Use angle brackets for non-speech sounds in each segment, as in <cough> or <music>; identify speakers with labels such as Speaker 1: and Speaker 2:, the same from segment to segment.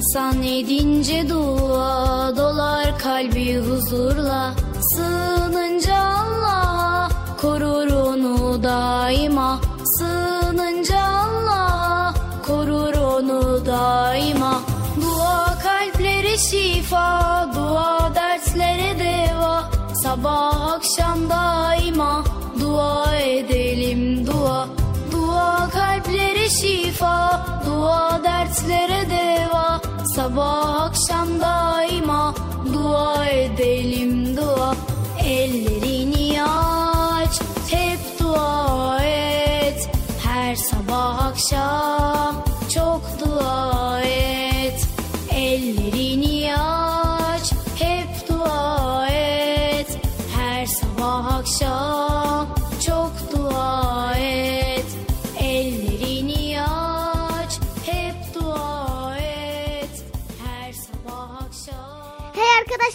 Speaker 1: İnsan edince dua dolar kalbi huzurla. Sığınınca Allah'a korur onu daima. Sığınınca Allah'a korur onu daima. Dua kalplere şifa, dua derslere deva. Sabah akşam daima dua edelim dua. Dua kalplere şifa, dua dertlere deva Sabah akşam daima dua edelim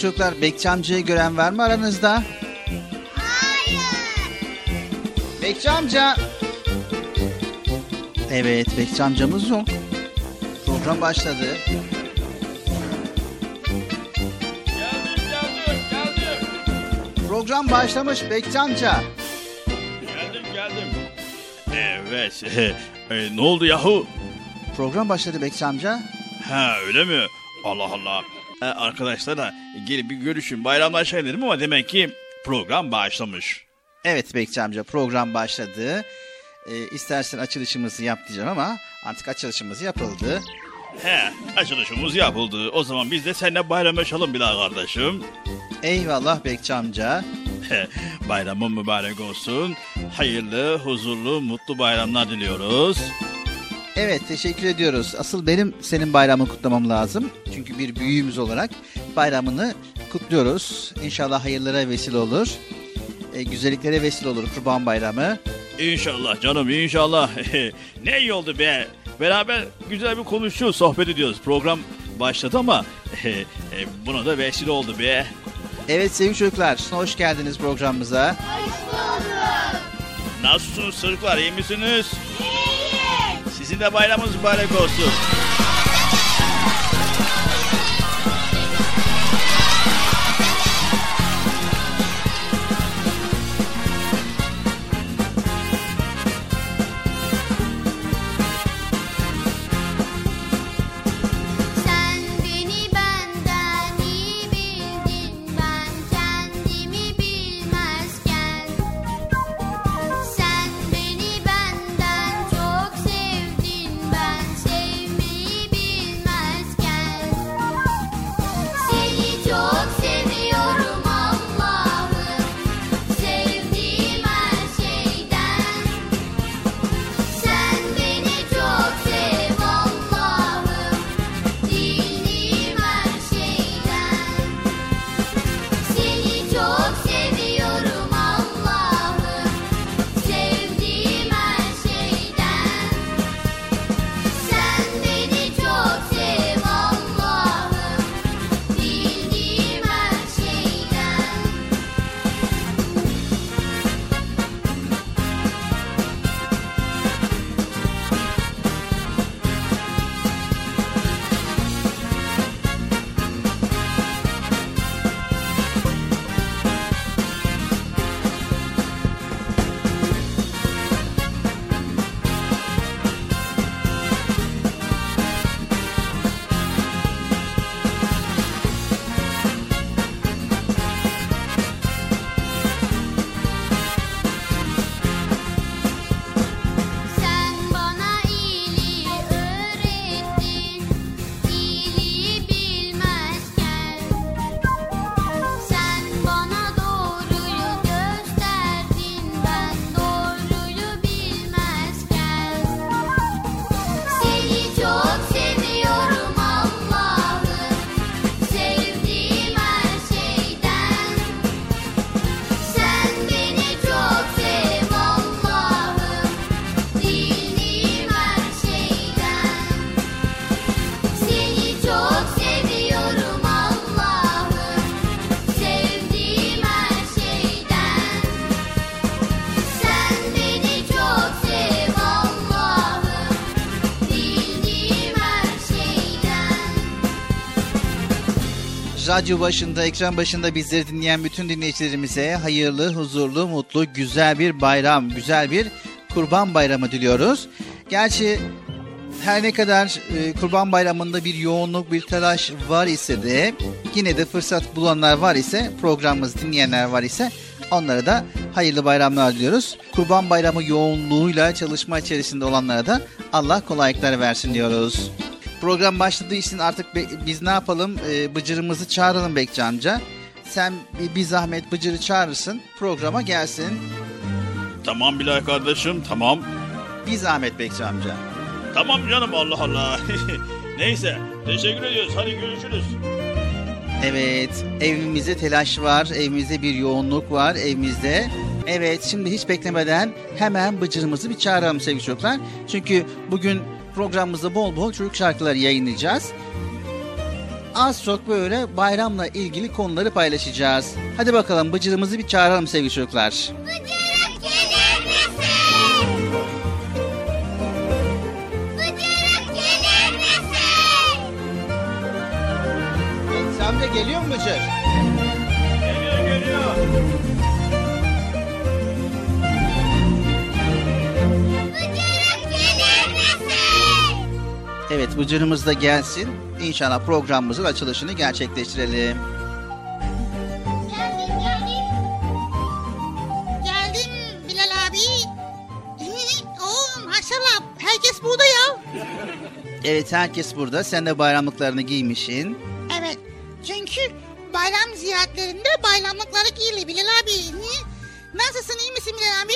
Speaker 2: Çocuklar Bekçi amcayı gören var mı aranızda?
Speaker 3: Hayır.
Speaker 2: Bekçi amca. Evet Bekçi amcamız yok. Program başladı.
Speaker 4: Geldim geldim geldim.
Speaker 2: Program başlamış Bekçi amca.
Speaker 4: Geldim geldim. Evet. <laughs> E, ne oldu yahu?
Speaker 2: Program başladı Bekçi amca.
Speaker 4: Ha öyle mi? Allah Allah. E, arkadaşlar da gelip bir görüşün bayramlaşalım dedim ama demek ki program başlamış.
Speaker 2: Evet Bekçi amca program başladı. Ee, istersen açılışımızı yap diyeceğim ama artık açılışımız yapıldı.
Speaker 4: He açılışımız yapıldı. O zaman biz de seninle bayramlaşalım bir daha kardeşim.
Speaker 2: Eyvallah Bekçi amca.
Speaker 4: Bayramın mübarek olsun. Hayırlı, huzurlu, mutlu bayramlar diliyoruz.
Speaker 2: Evet teşekkür ediyoruz. Asıl benim senin bayramını kutlamam lazım. Çünkü bir büyüğümüz olarak bayramını kutluyoruz. İnşallah hayırlara vesile olur. Ee, güzelliklere vesile olur Kurban Bayramı.
Speaker 4: İnşallah canım inşallah. <laughs> ne iyi oldu be. Beraber güzel bir konuşuyoruz, sohbet ediyoruz. Program başladı ama <laughs> e, buna da vesile oldu be.
Speaker 2: Evet sevgili çocuklar hoş geldiniz programımıza.
Speaker 4: Nasılsınız çocuklar, iyi misiniz? İyiyiz. Sizin de bayramınız mübarek olsun.
Speaker 2: Radyo başında, ekran başında bizleri dinleyen bütün dinleyicilerimize hayırlı, huzurlu, mutlu, güzel bir bayram, güzel bir kurban bayramı diliyoruz. Gerçi her ne kadar e, kurban bayramında bir yoğunluk, bir telaş var ise de yine de fırsat bulanlar var ise, programımızı dinleyenler var ise onlara da hayırlı bayramlar diliyoruz. Kurban bayramı yoğunluğuyla çalışma içerisinde olanlara da Allah kolaylıklar versin diyoruz. Program başladığı için artık be- biz ne yapalım? Ee, bıcırımızı çağıralım Bekçi amca. Sen bir, bir zahmet Bıcır'ı çağırırsın. Programa gelsin.
Speaker 4: Tamam Bilal kardeşim tamam.
Speaker 2: Bir zahmet Bekçi amca.
Speaker 4: Tamam canım Allah Allah. <laughs> Neyse teşekkür ediyoruz hadi görüşürüz.
Speaker 2: Evet, evimizde telaş var, evimizde bir yoğunluk var, evimizde Evet şimdi hiç beklemeden hemen bıcırımızı bir çağıralım sevgili çocuklar. Çünkü bugün programımızda bol bol çocuk şarkıları yayınlayacağız. Az çok böyle bayramla ilgili konuları paylaşacağız. Hadi bakalım bıcırımızı bir çağıralım sevgili çocuklar.
Speaker 5: Bıcırık gelir misin? Bıcırık gelir misin?
Speaker 2: Sen de geliyor mu Bıcır? Evet Bıcırımız da gelsin. İnşallah programımızın açılışını gerçekleştirelim.
Speaker 6: Geldim geldim. Geldim Bilal abi. Oo maşallah herkes burada ya.
Speaker 2: Evet herkes burada. Sen de bayramlıklarını giymişsin.
Speaker 6: Evet çünkü bayram ziyaretlerinde bayramlıkları giyilir Bilal abi. Nasılsın iyi misin Bilal abi?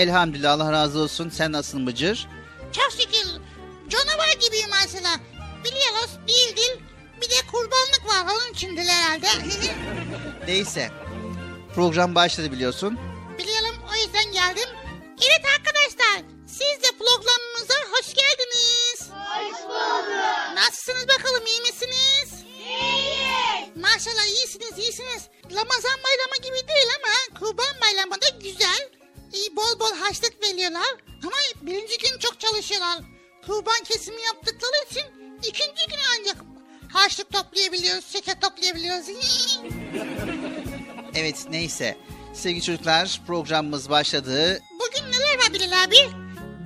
Speaker 2: Elhamdülillah Allah razı olsun. Sen nasılsın Bıcır?
Speaker 6: Çok mesela. Biliyoruz değildir. Bir de kurbanlık var onun içindir herhalde. <laughs>
Speaker 2: Neyse. Program başladı biliyorsun.
Speaker 6: Biliyorum o yüzden geldim. Evet arkadaşlar siz de programımıza hoş geldiniz.
Speaker 5: Hoş bulduk.
Speaker 6: Nasılsınız bakalım iyi misiniz?
Speaker 5: İyiyiz.
Speaker 6: Maşallah iyisiniz iyisiniz. Ramazan bayramı gibi değil ama kurban bayramı da güzel. İyi bol bol harçlık veriyorlar. Ama birinci gün çok çalışıyorlar. Kurban kesimi yaptıkları için ikinci gün ancak harçlık toplayabiliyoruz, şeker toplayabiliyoruz. <laughs>
Speaker 2: Evet neyse. Sevgili çocuklar programımız başladı.
Speaker 6: Bugün neler var Bilal abi?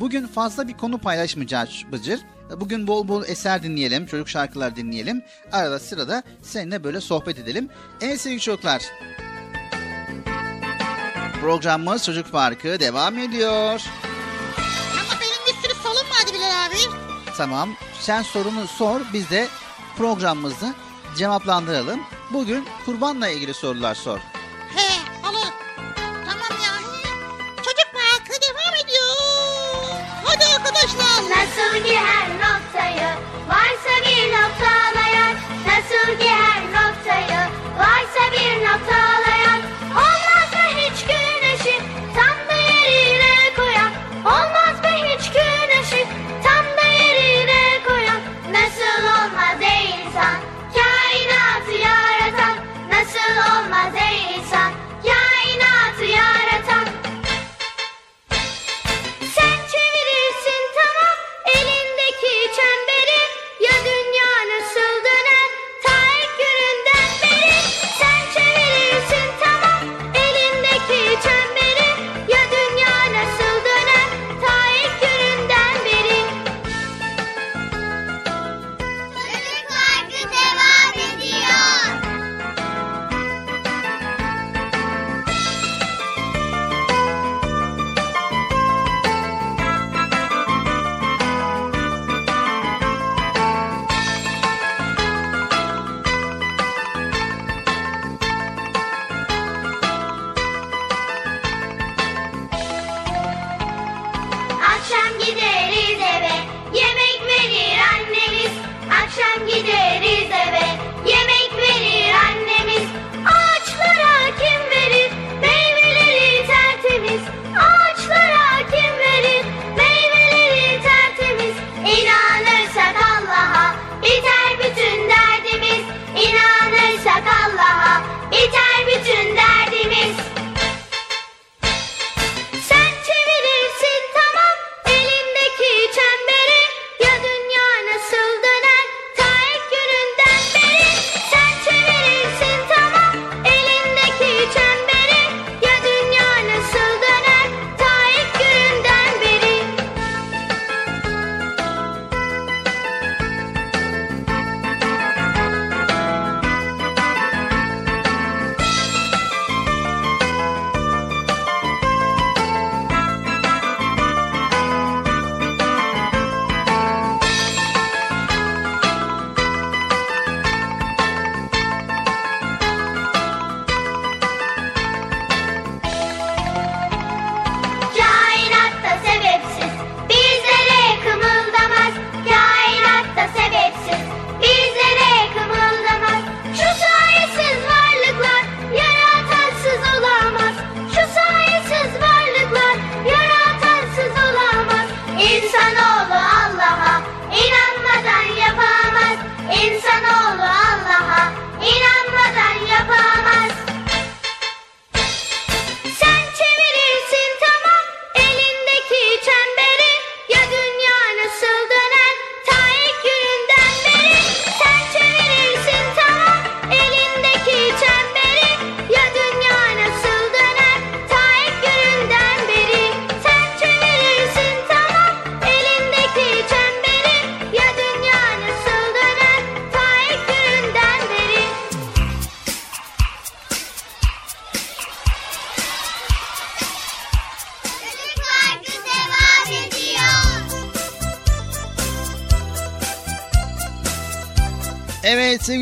Speaker 2: Bugün fazla bir konu paylaşmayacağız Bıcır. Bugün bol bol eser dinleyelim, çocuk şarkılar dinleyelim. Arada sırada seninle böyle sohbet edelim. Evet sevgili çocuklar. Programımız Çocuk Parkı devam ediyor.
Speaker 6: Sürü solum vardı Bilal abi.
Speaker 2: Tamam. Sen sorunu sor. Biz de programımızı cevaplandıralım. Bugün kurbanla ilgili sorular sor.
Speaker 6: He olur. Tamam ya. Çocuk parkı devam ediyor. Hadi arkadaşlar.
Speaker 5: Nasıl ki her noktayı varsa bir noktalayan Nasıl ki her noktayı varsa bir noktalayan Olmaz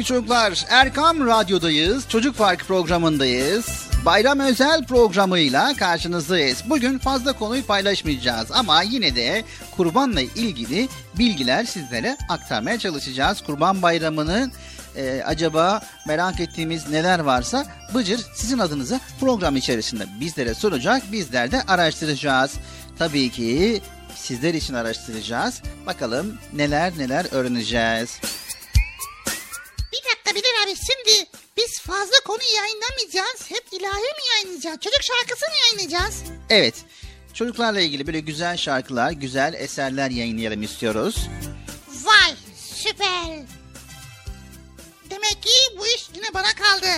Speaker 2: çocuklar Erkam Radyo'dayız. Çocuk Park programındayız. Bayram özel programıyla karşınızdayız. Bugün fazla konuyu paylaşmayacağız ama yine de kurbanla ilgili bilgiler sizlere aktarmaya çalışacağız. Kurban Bayramı'nın e, acaba merak ettiğimiz neler varsa Bıcır sizin adınıza program içerisinde bizlere soracak. Bizler de araştıracağız. Tabii ki sizler için araştıracağız. Bakalım neler neler öğreneceğiz. Evet. Çocuklarla ilgili böyle güzel şarkılar, güzel eserler yayınlayalım istiyoruz.
Speaker 6: Vay süper. Demek ki bu iş yine bana kaldı.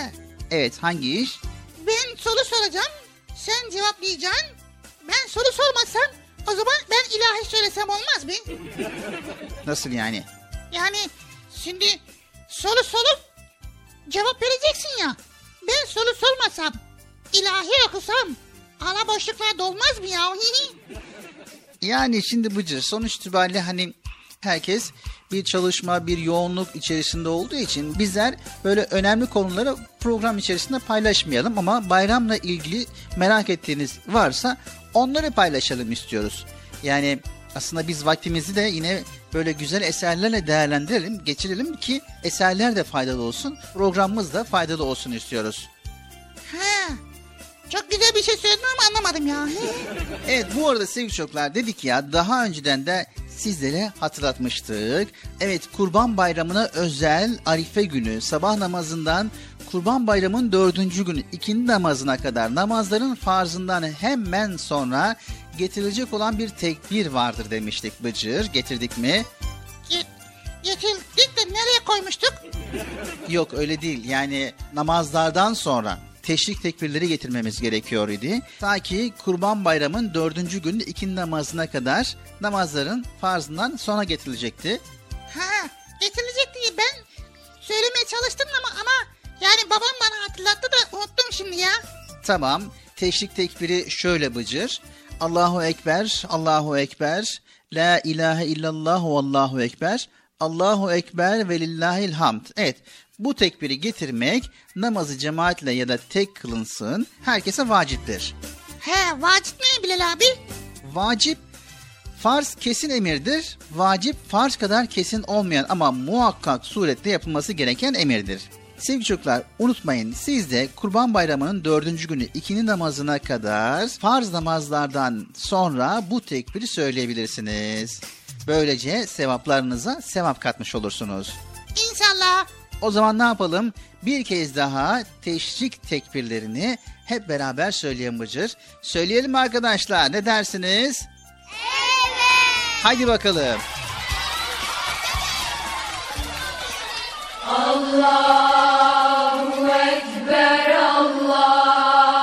Speaker 2: Evet hangi iş?
Speaker 6: Ben soru soracağım. Sen cevaplayacaksın. Ben soru sormasam o zaman ben ilahi söylesem olmaz mı?
Speaker 2: Nasıl yani?
Speaker 6: Yani şimdi soru sorup cevap vereceksin ya. Ben soru sormasam, ilahi okusam ala boşluklar dolmaz mı ya?
Speaker 2: Yani şimdi Bıcır sonuç itibariyle hani herkes bir çalışma, bir yoğunluk içerisinde olduğu için bizler böyle önemli konuları program içerisinde paylaşmayalım ama bayramla ilgili merak ettiğiniz varsa onları paylaşalım istiyoruz. Yani aslında biz vaktimizi de yine böyle güzel eserlerle değerlendirelim, geçirelim ki eserler de faydalı olsun, programımız da faydalı olsun istiyoruz.
Speaker 6: Çok güzel bir şey söyledin ama anlamadım ya.
Speaker 2: Evet bu arada sevgili çocuklar dedik ya daha önceden de sizlere hatırlatmıştık. Evet Kurban Bayramı'na özel Arife günü sabah namazından Kurban Bayramı'nın dördüncü günü ikindi namazına kadar namazların farzından hemen sonra getirilecek olan bir tekbir vardır demiştik Bıcır. Getirdik mi?
Speaker 6: Getirdik de nereye koymuştuk?
Speaker 2: Yok öyle değil yani namazlardan sonra teşrik tekbirleri getirmemiz gerekiyor idi. Ta ki Kurban Bayramı'nın dördüncü günü ikindi namazına kadar namazların farzından sonra getirilecekti.
Speaker 6: Ha getirilecek diye ben söylemeye çalıştım ama ama yani babam bana hatırlattı da unuttum şimdi ya.
Speaker 2: Tamam teşrik tekbiri şöyle bıcır. Allahu Ekber, Allahu Ekber, La ilahe illallah ve Allahu Ekber, Allahu Ekber ve lillahil hamd. Evet bu tekbiri getirmek namazı cemaatle ya da tek kılınsın herkese vaciptir.
Speaker 6: He vacip ne Bilal abi?
Speaker 2: Vacip farz kesin emirdir. Vacip farz kadar kesin olmayan ama muhakkak surette yapılması gereken emirdir. Sevgili çocuklar unutmayın siz de Kurban Bayramı'nın dördüncü günü ikindi namazına kadar farz namazlardan sonra bu tekbiri söyleyebilirsiniz. Böylece sevaplarınıza sevap katmış olursunuz.
Speaker 6: İnşallah.
Speaker 2: O zaman ne yapalım? Bir kez daha teşrik tekbirlerini hep beraber söyleyelim Bıcır. Söyleyelim arkadaşlar? Ne dersiniz? Evet. Haydi bakalım.
Speaker 7: Allahu Ekber, Allahu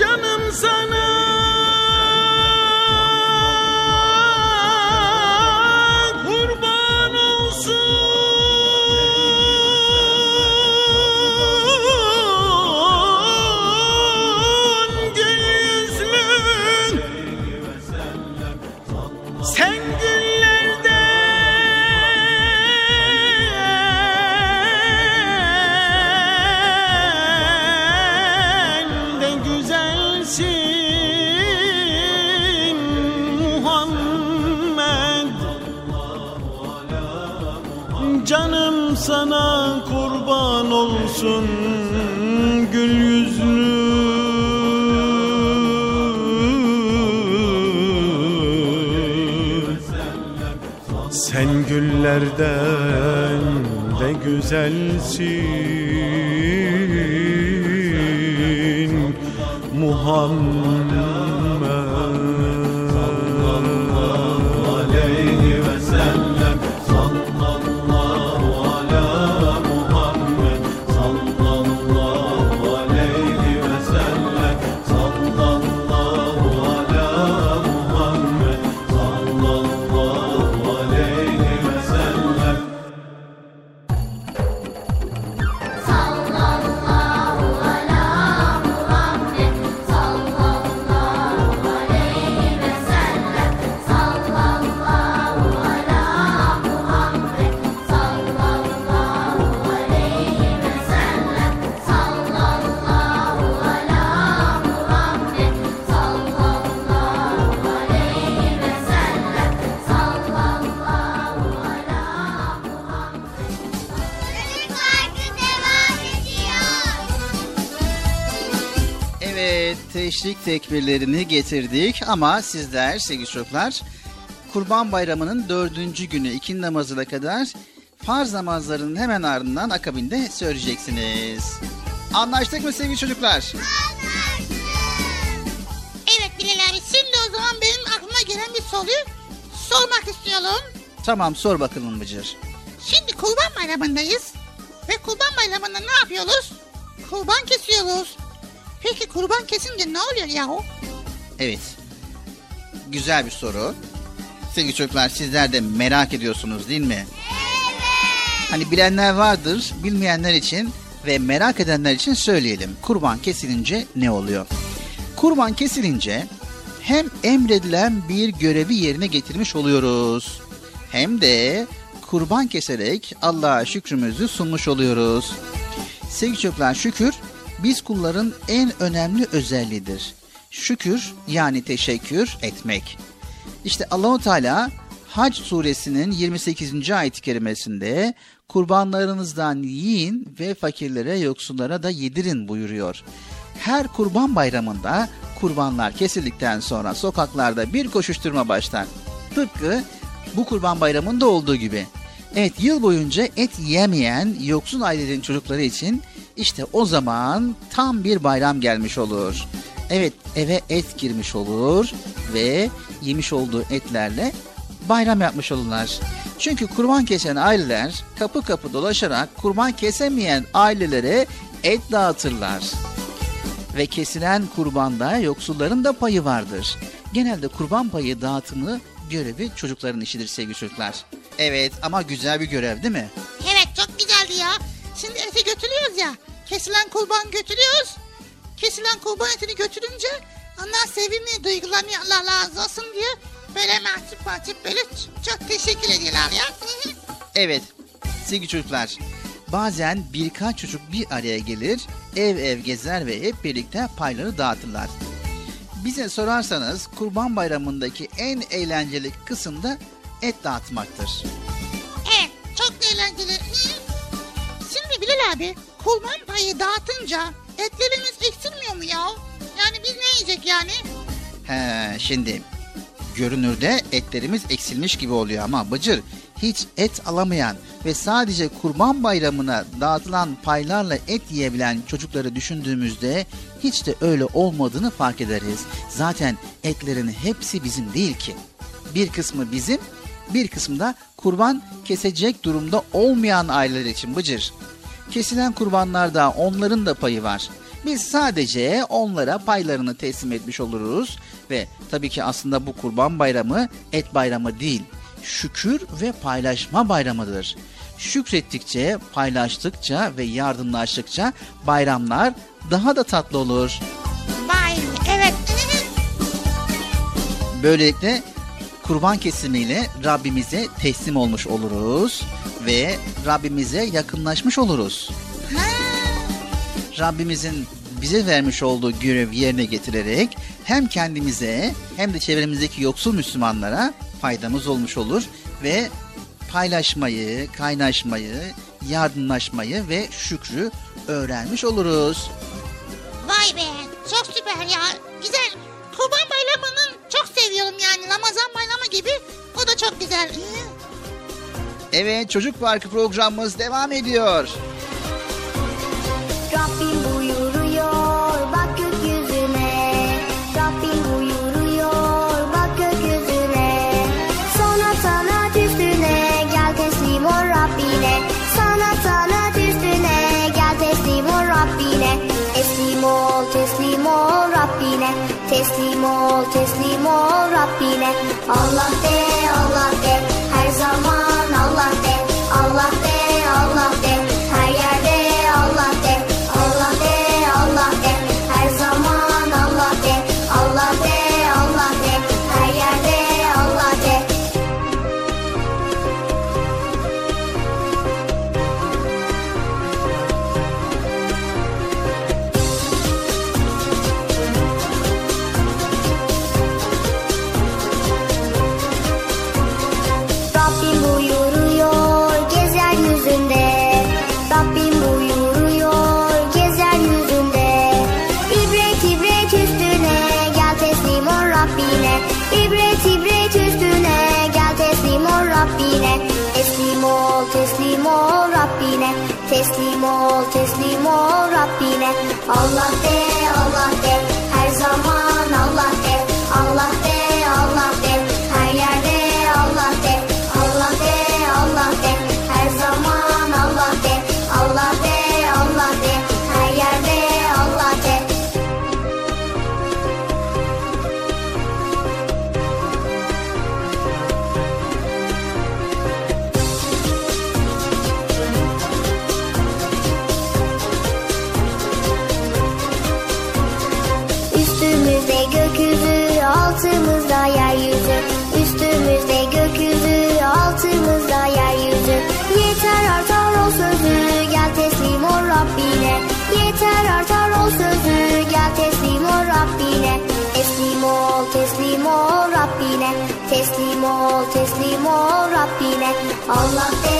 Speaker 8: Canım sana
Speaker 2: Teşrik tekbirlerini getirdik ama sizler sevgili çocuklar Kurban Bayramı'nın dördüncü günü iki namazına kadar farz namazlarının hemen ardından akabinde söyleyeceksiniz. Anlaştık mı sevgili çocuklar?
Speaker 6: Evet Bilal abi şimdi o zaman benim aklıma gelen bir soruyu sormak istiyorum.
Speaker 2: Tamam sor bakalım Bıcır.
Speaker 6: Şimdi kurban bayramındayız. Ve kurban bayramında ne yapıyoruz? Kurban kesiyoruz. Kurban kesince ne oluyor yahu?
Speaker 2: Evet. Güzel bir soru. Sevgili çocuklar sizler de merak ediyorsunuz değil mi? Hani bilenler vardır, bilmeyenler için ve merak edenler için söyleyelim. Kurban kesilince ne oluyor? Kurban kesilince hem emredilen bir görevi yerine getirmiş oluyoruz. Hem de kurban keserek Allah'a şükrümüzü sunmuş oluyoruz. Sevgili çocuklar şükür biz kulların en önemli özelliğidir. Şükür yani teşekkür etmek. İşte Allahu Teala Hac suresinin 28. ayet-i kerimesinde kurbanlarınızdan yiyin ve fakirlere yoksullara da yedirin buyuruyor. Her kurban bayramında kurbanlar kesildikten sonra sokaklarda bir koşuşturma başlar. Tıpkı bu kurban bayramında olduğu gibi. Evet yıl boyunca et yemeyen yoksul ailelerin çocukları için işte o zaman tam bir bayram gelmiş olur. Evet eve et girmiş olur ve yemiş olduğu etlerle bayram yapmış olurlar. Çünkü kurban kesen aileler kapı kapı dolaşarak kurban kesemeyen ailelere et dağıtırlar. Ve kesilen kurbanda yoksulların da payı vardır. Genelde kurban payı dağıtımı görevi çocukların işidir sevgili çocuklar. Evet ama güzel bir görev değil mi?
Speaker 6: Evet çok güzeldi ya. Şimdi eti götürüyoruz ya. Kesilen kurban götürüyoruz. Kesilen kurban etini götürünce onlar sevimli duygulanıyor Allah razı olsun diye. Böyle mahcup mahcup böyle çok teşekkür ediyorlar ya. <laughs>
Speaker 2: Evet sevgili çocuklar bazen birkaç çocuk bir araya gelir ev ev gezer ve hep birlikte payları dağıtırlar. Bize sorarsanız kurban bayramındaki en eğlenceli kısım da et dağıtmaktır.
Speaker 6: Evet çok eğlenceli. Şimdi Bilal abi kurban payı dağıtınca etlerimiz eksilmiyor mu ya? Yani biz ne yiyecek yani?
Speaker 2: He şimdi görünürde etlerimiz eksilmiş gibi oluyor ama Bıcır hiç et alamayan, ve sadece kurban bayramına dağıtılan paylarla et yiyebilen çocukları düşündüğümüzde hiç de öyle olmadığını fark ederiz. Zaten etlerin hepsi bizim değil ki. Bir kısmı bizim, bir kısmı da kurban kesecek durumda olmayan aileler için Bıcır. Kesilen kurbanlarda onların da payı var. Biz sadece onlara paylarını teslim etmiş oluruz ve tabii ki aslında bu kurban bayramı et bayramı değil, şükür ve paylaşma bayramıdır. Şükrettikçe, paylaştıkça ve yardımlaştıkça bayramlar daha da tatlı olur.
Speaker 6: Vay evet.
Speaker 2: Böylelikle kurban kesimiyle Rabbimize teslim olmuş oluruz ve Rabbimize yakınlaşmış oluruz. Rabbimizin bize vermiş olduğu görevi yerine getirerek hem kendimize hem de çevremizdeki yoksul Müslümanlara faydamız olmuş olur ve paylaşmayı, kaynaşmayı, yardımlaşmayı ve şükrü öğrenmiş oluruz.
Speaker 6: Vay be çok süper ya. Güzel. Kurban bayramını çok seviyorum yani. Ramazan bayramı gibi. O da çok güzel.
Speaker 2: Evet Çocuk Parkı programımız devam ediyor.
Speaker 5: Rabbim ol Rabbine Allah de Allah Rabbine. Allah de, Allah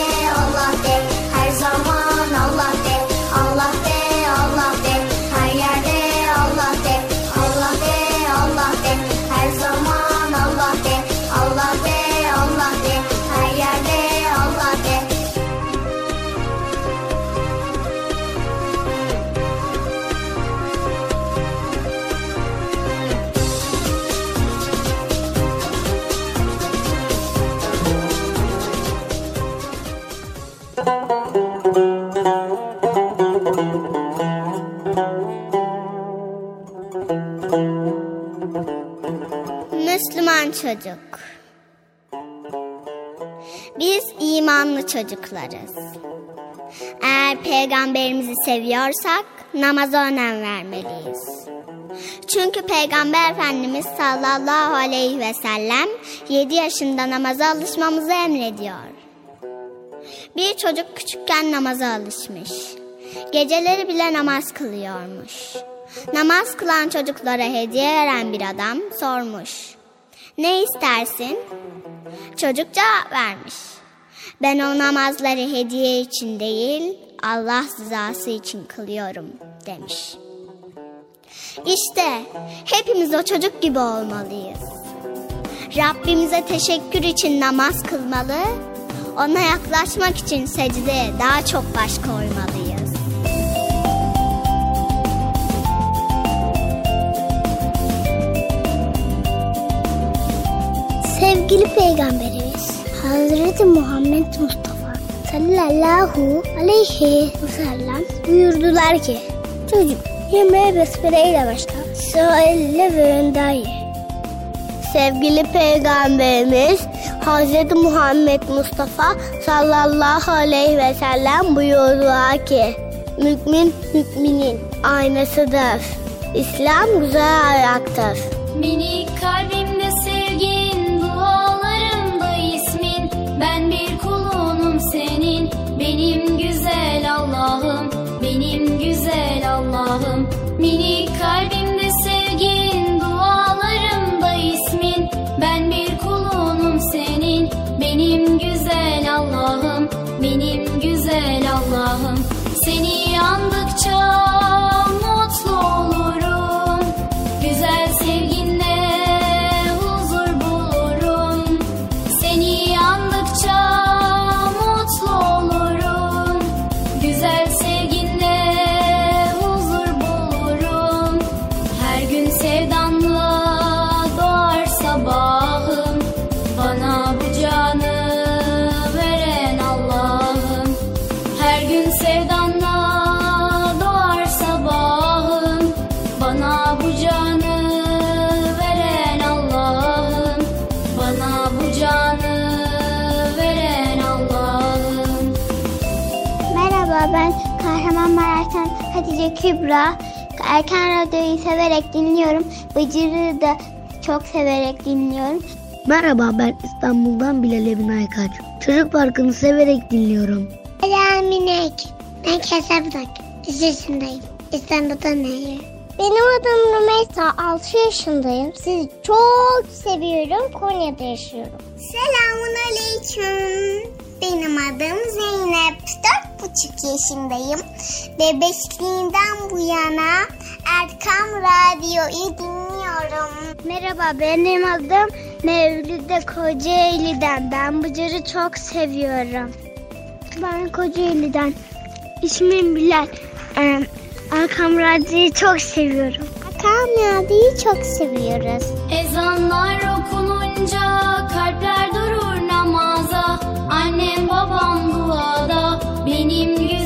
Speaker 5: imanlı çocuklarız. Eğer peygamberimizi seviyorsak namaza önem vermeliyiz. Çünkü Peygamber Efendimiz sallallahu aleyhi ve sellem 7 yaşında namaza alışmamızı emrediyor. Bir çocuk küçükken namaza alışmış. Geceleri bile namaz kılıyormuş. Namaz kılan çocuklara hediye veren bir adam sormuş. Ne istersin? Çocuk cevap vermiş. Ben o namazları hediye için değil, Allah rızası için kılıyorum demiş. İşte hepimiz o çocuk gibi olmalıyız. Rabbimize teşekkür için namaz kılmalı,
Speaker 9: Ona yaklaşmak için secdeye daha çok baş koymalıyız. Sevgili Peygamberimiz Hazreti Muhammed Mustafa sallallahu aleyhi ve sellem buyurdular ki Çocuk yemeğe besmeleyle başla. Söyle ve önden. Sevgili Peygamberimiz Hazreti Muhammed Mustafa sallallahu aleyhi ve sellem buyurdular ki Mümin müminin aynasıdır. İslam güzel ayaktır.
Speaker 1: Minik kalbimde senin, benim güzel Allah'ım, benim güzel Allah'ım. Minik kalbimde sevgin, dualarımda ismin. Ben bir kulunum senin, benim güzel Allah'ım, benim güzel Allah'ım. Seni yandıkça
Speaker 9: Kübra. Erken Radyo'yu severek dinliyorum. Bıcır'ı da çok severek dinliyorum.
Speaker 10: Merhaba ben İstanbul'dan Bilal Emin Aykaç. Çocuk Parkı'nı severek dinliyorum.
Speaker 9: Selam Minek. Ben Kesap'tak. 3 yaşındayım. İstanbul'dan nehir. Benim adım Rümeysa. 6 yaşındayım. Sizi çok seviyorum. Konya'da yaşıyorum. Selamun Aleyküm. Benim adım Zeynep. Dört buçuk yaşındayım. Bebeşliğinden bu yana Erkam Radyo'yu dinliyorum. Merhaba benim adım Mevlüde Kocaeli'den. Ben Bıcır'ı çok seviyorum. Ben Kocaeli'den. İsmim Bilal. Ee, Erkam Radyo'yu çok seviyorum. Erkam Radyo'yu çok seviyoruz.
Speaker 1: Ezanlar okununca kalpler durur namaza. Annem babam duada. Benim güzel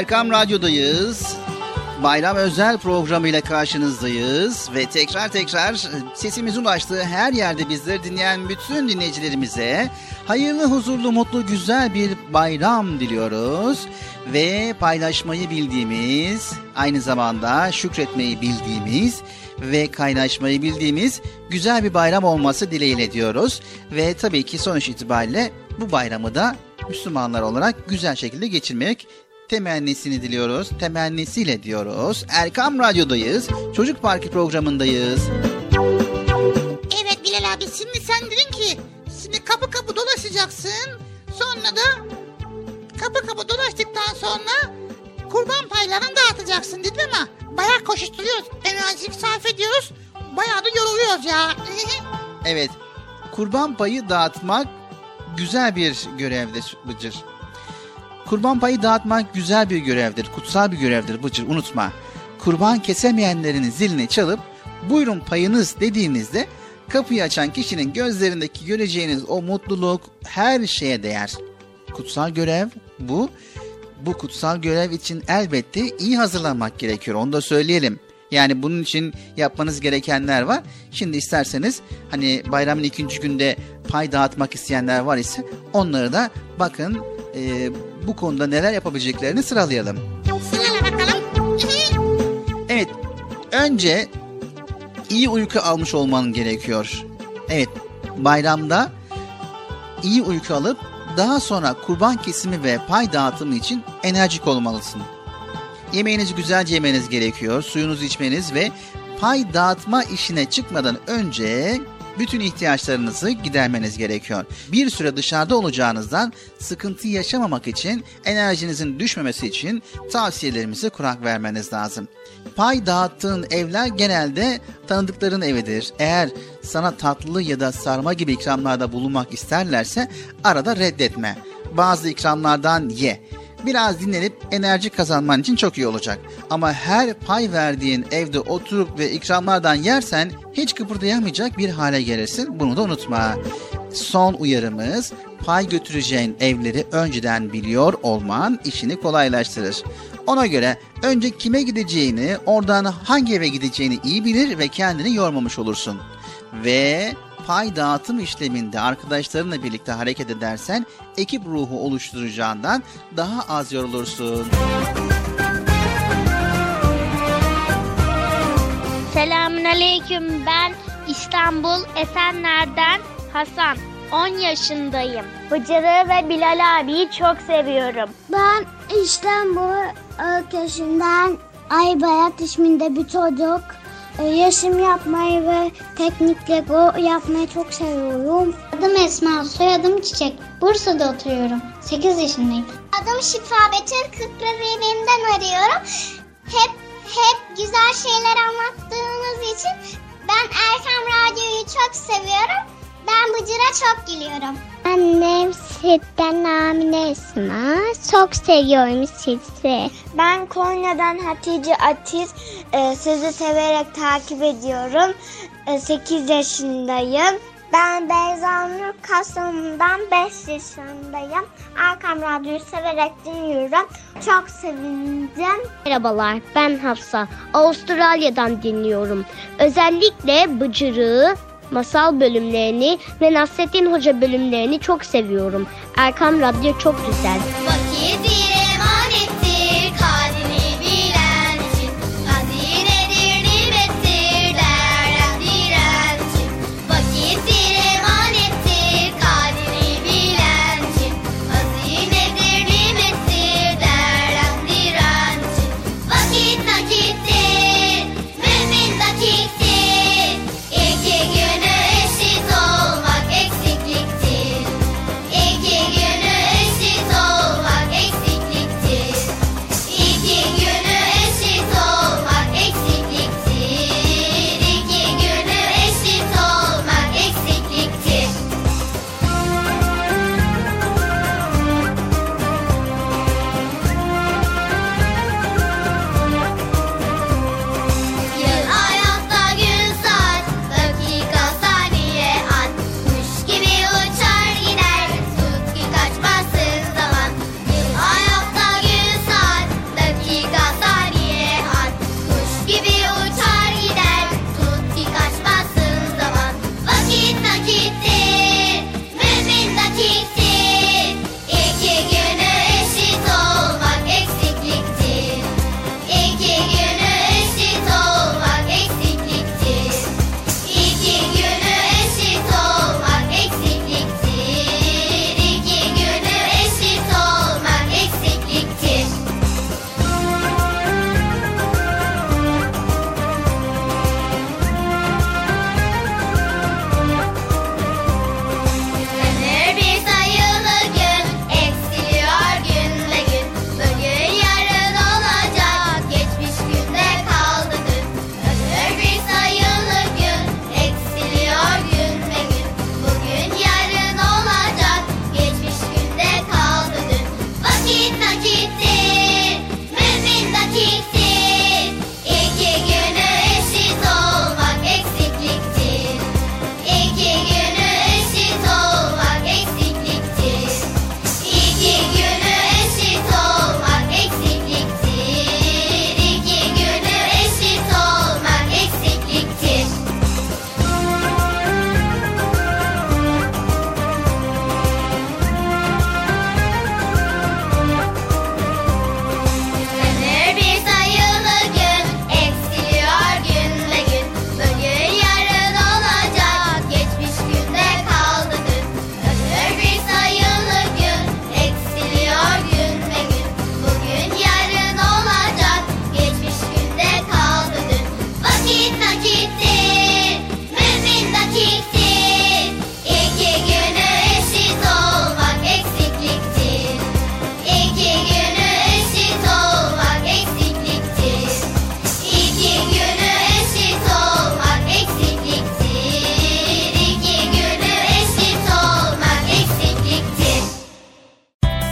Speaker 2: Erkam Radyo'dayız. Bayram özel programıyla karşınızdayız. Ve tekrar tekrar sesimizin ulaştığı her yerde bizleri dinleyen bütün dinleyicilerimize hayırlı, huzurlu, mutlu, güzel bir bayram diliyoruz. Ve paylaşmayı bildiğimiz, aynı zamanda şükretmeyi bildiğimiz ve kaynaşmayı bildiğimiz güzel bir bayram olması dileğiyle diyoruz. Ve tabii ki sonuç itibariyle bu bayramı da Müslümanlar olarak güzel şekilde geçirmek temennisini diliyoruz. Temennisiyle diyoruz. Erkam Radyo'dayız. Çocuk Parkı programındayız.
Speaker 6: Evet Bilal abi şimdi sen dedin ki şimdi kapı kapı dolaşacaksın. Sonra da kapı kapı dolaştıktan sonra kurban paylarını dağıtacaksın dedim ama bayağı koşuşturuyoruz. Enerjik sarf ediyoruz. Bayağı da yoruluyoruz ya.
Speaker 2: Evet, kurban payı dağıtmak güzel bir görevdir Bıcır. Kurban payı dağıtmak güzel bir görevdir, kutsal bir görevdir Bıcır unutma. Kurban kesemeyenlerin zilini çalıp buyurun payınız dediğinizde kapıyı açan kişinin gözlerindeki göreceğiniz o mutluluk her şeye değer. Kutsal görev bu. Bu kutsal görev için elbette iyi hazırlanmak gerekiyor. Onu da söyleyelim. Yani bunun için yapmanız gerekenler var. Şimdi isterseniz hani bayramın ikinci günde pay dağıtmak isteyenler var ise onları da bakın e, bu konuda neler yapabileceklerini sıralayalım.
Speaker 6: Sırala bakalım.
Speaker 2: Evet, önce iyi uyku almış olman gerekiyor. Evet, bayramda iyi uyku alıp daha sonra kurban kesimi ve pay dağıtımı için enerjik olmalısın. Yemeğinizi güzelce yemeniz gerekiyor, suyunuzu içmeniz ve pay dağıtma işine çıkmadan önce bütün ihtiyaçlarınızı gidermeniz gerekiyor. Bir süre dışarıda olacağınızdan sıkıntı yaşamamak için, enerjinizin düşmemesi için tavsiyelerimizi kurak vermeniz lazım. Pay dağıttığın evler genelde tanıdıkların evidir. Eğer sana tatlı ya da sarma gibi ikramlarda bulunmak isterlerse arada reddetme. Bazı ikramlardan ye. Biraz dinlenip enerji kazanman için çok iyi olacak. Ama her pay verdiğin evde oturup ve ikramlardan yersen hiç kıpırdayamayacak bir hale gelirsin. Bunu da unutma. Son uyarımız pay götüreceğin evleri önceden biliyor olman işini kolaylaştırır. Ona göre önce kime gideceğini, oradan hangi eve gideceğini iyi bilir ve kendini yormamış olursun. Ve pay dağıtım işleminde arkadaşlarınla birlikte hareket edersen ekip ruhu oluşturacağından daha az yorulursun.
Speaker 11: Selamünaleyküm. Ben İstanbul Esenler'den Hasan. 10 yaşındayım. Bıcır'ı ve Bilal abiyi çok seviyorum.
Speaker 9: Ben İstanbul ülkesinden Aybayat isminde bir çocuk. E, Resim yapmayı ve teknik Lego yapmayı çok seviyorum. Adım Esma, soyadım Çiçek. Bursa'da oturuyorum. 8 yaşındayım.
Speaker 5: Adım Şifa Betül Kırklareli'nden arıyorum. Hep hep güzel şeyler anlattığınız için ben Erkam Radyo'yu çok seviyorum. Ben Bıcır'a çok gülüyorum.
Speaker 9: Annem Sit'ten Amine Esma. Çok seviyorum sizi.
Speaker 11: Ben Konya'dan Hatice Atiz. Ee, sizi severek takip ediyorum. 8 yaşındayım. Ben Beyza Nur Kastamonu'dan 5 yaşındayım. Arkam Radyo'yu severek dinliyorum. Çok sevindim.
Speaker 9: Merhabalar ben Hafsa. Avustralya'dan dinliyorum. Özellikle Bıcırığı, masal bölümlerini ve Nasrettin Hoca bölümlerini çok seviyorum. Erkam Radyo çok güzel.
Speaker 5: Vakit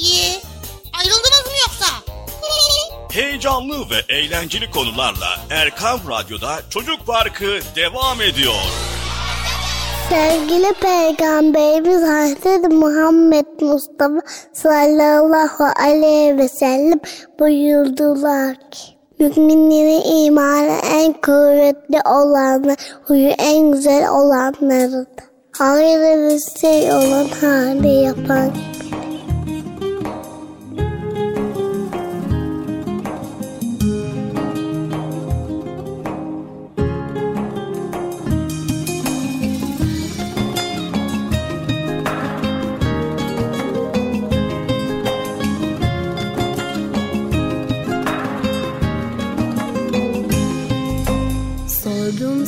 Speaker 6: diye. Ayrıldınız mı yoksa? <laughs>
Speaker 12: Heyecanlı ve eğlenceli konularla Erkam Radyo'da Çocuk Parkı devam ediyor.
Speaker 9: Sevgili Peygamberimiz Hazreti Muhammed Mustafa sallallahu aleyhi ve sellem buyurdular ki Müminlerin imanı en kuvvetli olanı, huyu en güzel olanlarıdır. Hayırlı bir şey olan hali yapan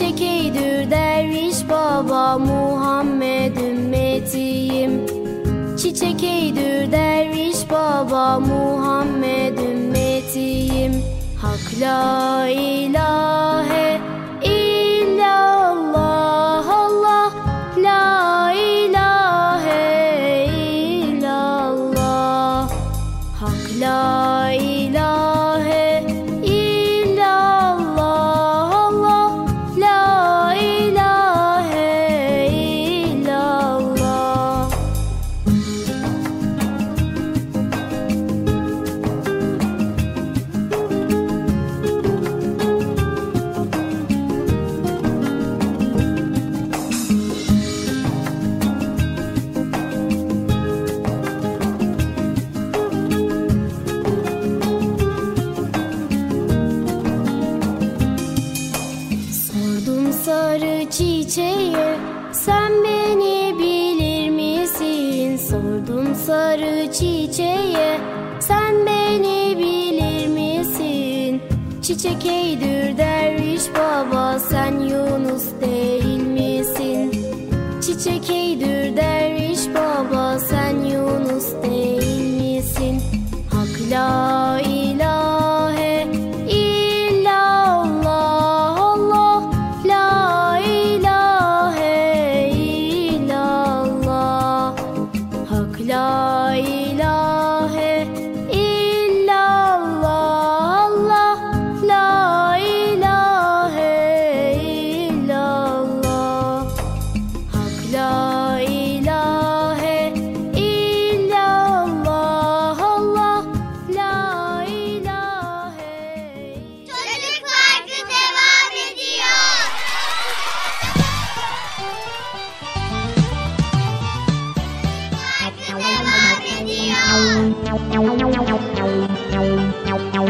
Speaker 1: Çiçek eydür derviş baba Muhammed ümmetiyim. Çiçek derviş baba Muhammed ümmetiyim. Hak la ilahe Çiçek eydür derviş baba sen Yunus değil misin? Çiçek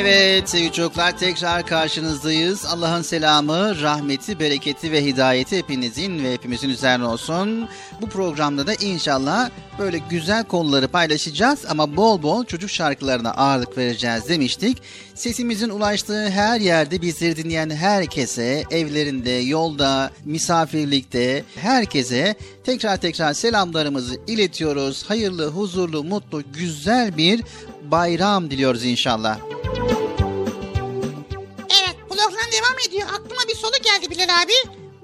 Speaker 2: Evet sevgili çocuklar tekrar karşınızdayız. Allah'ın selamı, rahmeti, bereketi ve hidayeti hepinizin ve hepimizin üzerine olsun. Bu programda da inşallah böyle güzel konuları paylaşacağız ama bol bol çocuk şarkılarına ağırlık vereceğiz demiştik. Sesimizin ulaştığı her yerde bizleri dinleyen herkese, evlerinde, yolda, misafirlikte herkese tekrar tekrar selamlarımızı iletiyoruz. Hayırlı, huzurlu, mutlu, güzel bir bayram diliyoruz inşallah.
Speaker 6: Evet program devam ediyor. Aklıma bir soru geldi Bilal abi.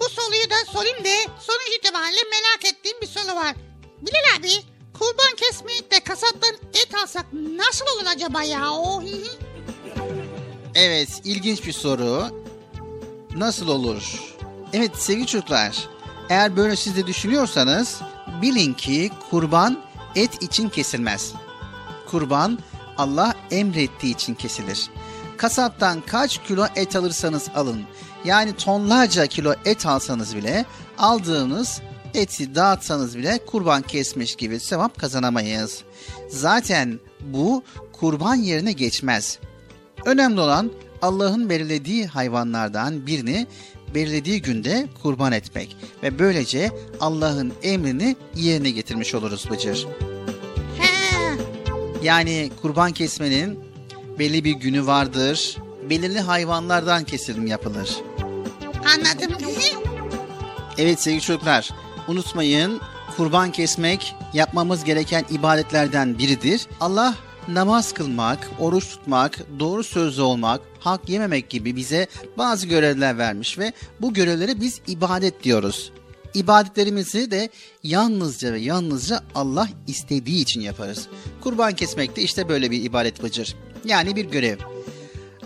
Speaker 6: Bu soruyu da sorayım da sonuç itibariyle merak ettiğim bir soru var. Bilal abi kurban kesmeyip de kasaptan et alsak nasıl olur acaba ya? O hı hı.
Speaker 2: Evet, ilginç bir soru. Nasıl olur? Evet sevgili çocuklar, eğer böyle siz de düşünüyorsanız bilin ki kurban et için kesilmez. Kurban Allah emrettiği için kesilir. Kasaptan kaç kilo et alırsanız alın, yani tonlarca kilo et alsanız bile aldığınız eti dağıtsanız bile kurban kesmiş gibi sevap kazanamayız. Zaten bu kurban yerine geçmez. Önemli olan Allah'ın belirlediği hayvanlardan birini belirlediği günde kurban etmek ve böylece Allah'ın emrini yerine getirmiş oluruz Bıcır. Yani kurban kesmenin belli bir günü vardır. Belirli hayvanlardan kesim yapılır.
Speaker 6: Anladım.
Speaker 2: Evet sevgili çocuklar unutmayın kurban kesmek yapmamız gereken ibadetlerden biridir. Allah namaz kılmak, oruç tutmak, doğru sözlü olmak, hak yememek gibi bize bazı görevler vermiş ve bu görevlere biz ibadet diyoruz. İbadetlerimizi de yalnızca ve yalnızca Allah istediği için yaparız. Kurban kesmek de işte böyle bir ibadet bıcır. Yani bir görev.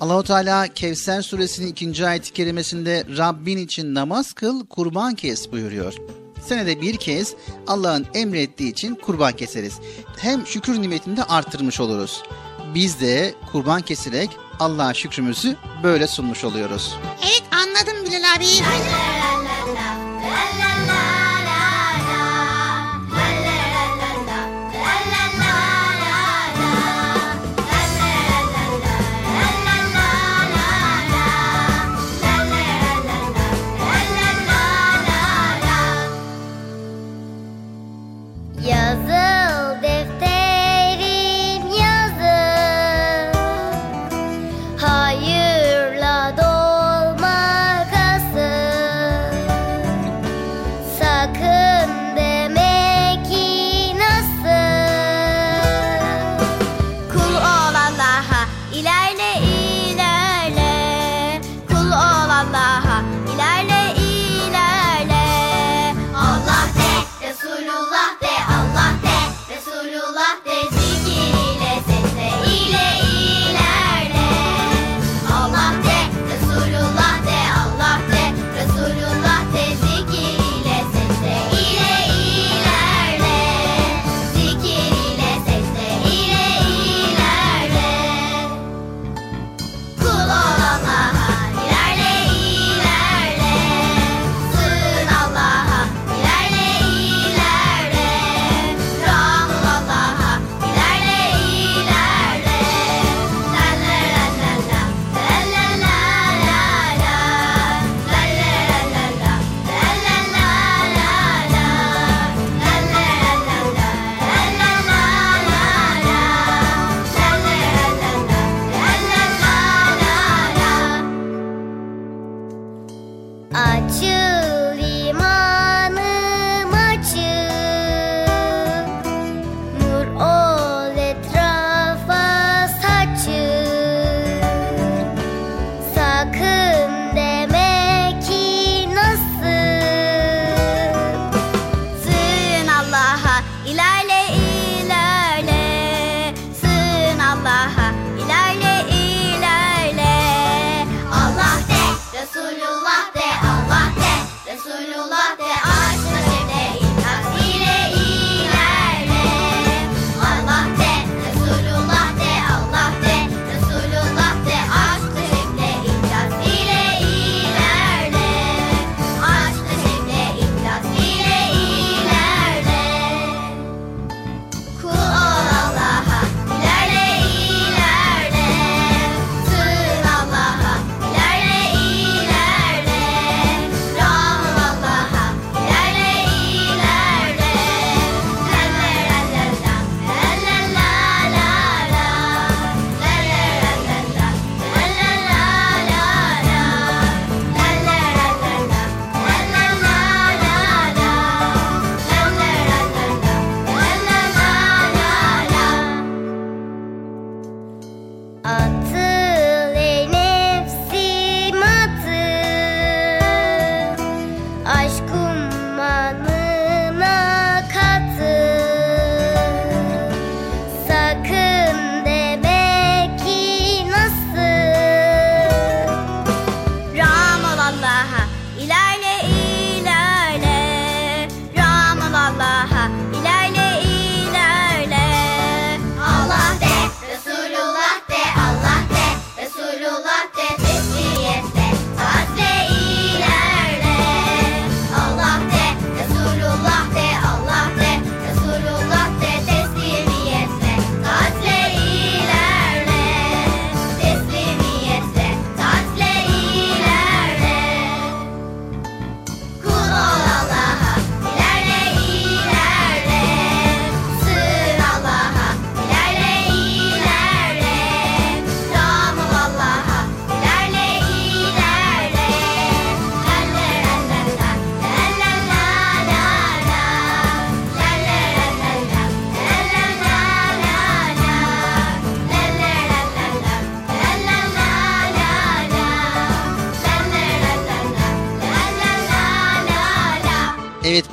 Speaker 2: Allahu Teala Kevser suresinin ikinci ayet-i kerimesinde Rabbin için namaz kıl, kurban kes buyuruyor. Senede bir kez Allah'ın emrettiği için kurban keseriz. Hem şükür nimetini de artırmış oluruz. Biz de kurban keserek Allah'a şükrümüzü böyle sunmuş oluyoruz.
Speaker 6: Evet anladım Bilal abi.
Speaker 1: Yazıl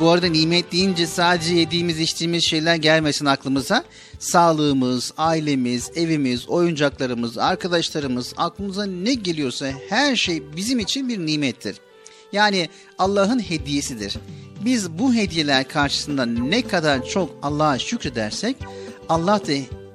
Speaker 2: bu arada nimet deyince sadece yediğimiz içtiğimiz şeyler gelmesin aklımıza. Sağlığımız, ailemiz, evimiz, oyuncaklarımız, arkadaşlarımız, aklımıza ne geliyorsa her şey bizim için bir nimettir. Yani Allah'ın hediyesidir. Biz bu hediyeler karşısında ne kadar çok Allah'a şükredersek Allah da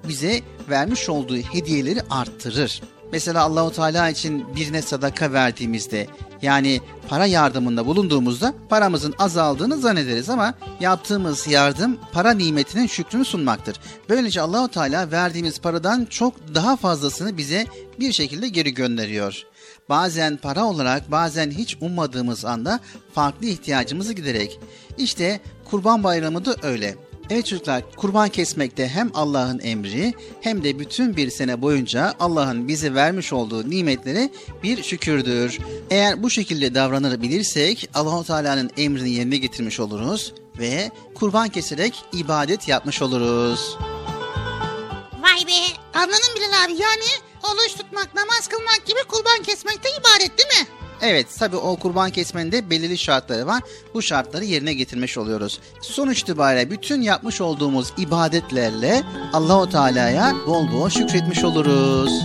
Speaker 2: bize vermiş olduğu hediyeleri arttırır. Mesela Allahu Teala için birine sadaka verdiğimizde yani para yardımında bulunduğumuzda paramızın azaldığını zannederiz ama yaptığımız yardım para nimetinin şükrünü sunmaktır. Böylece Allahu Teala verdiğimiz paradan çok daha fazlasını bize bir şekilde geri gönderiyor. Bazen para olarak bazen hiç ummadığımız anda farklı ihtiyacımızı giderek. İşte Kurban Bayramı da öyle. Evet çocuklar kurban kesmekte hem Allah'ın emri hem de bütün bir sene boyunca Allah'ın bize vermiş olduğu nimetleri bir şükürdür. Eğer bu şekilde davranır bilirsek Allahu Teala'nın emrini yerine getirmiş oluruz ve kurban keserek ibadet yapmış oluruz.
Speaker 6: Vay be anladın Bilal abi yani oruç tutmak, namaz kılmak gibi kurban kesmek de ibaret değil mi?
Speaker 2: Evet tabi o kurban kesmenin de belirli şartları var. Bu şartları yerine getirmiş oluyoruz. Sonuç itibariyle bütün yapmış olduğumuz ibadetlerle Allahu Teala'ya bol bol şükretmiş oluruz.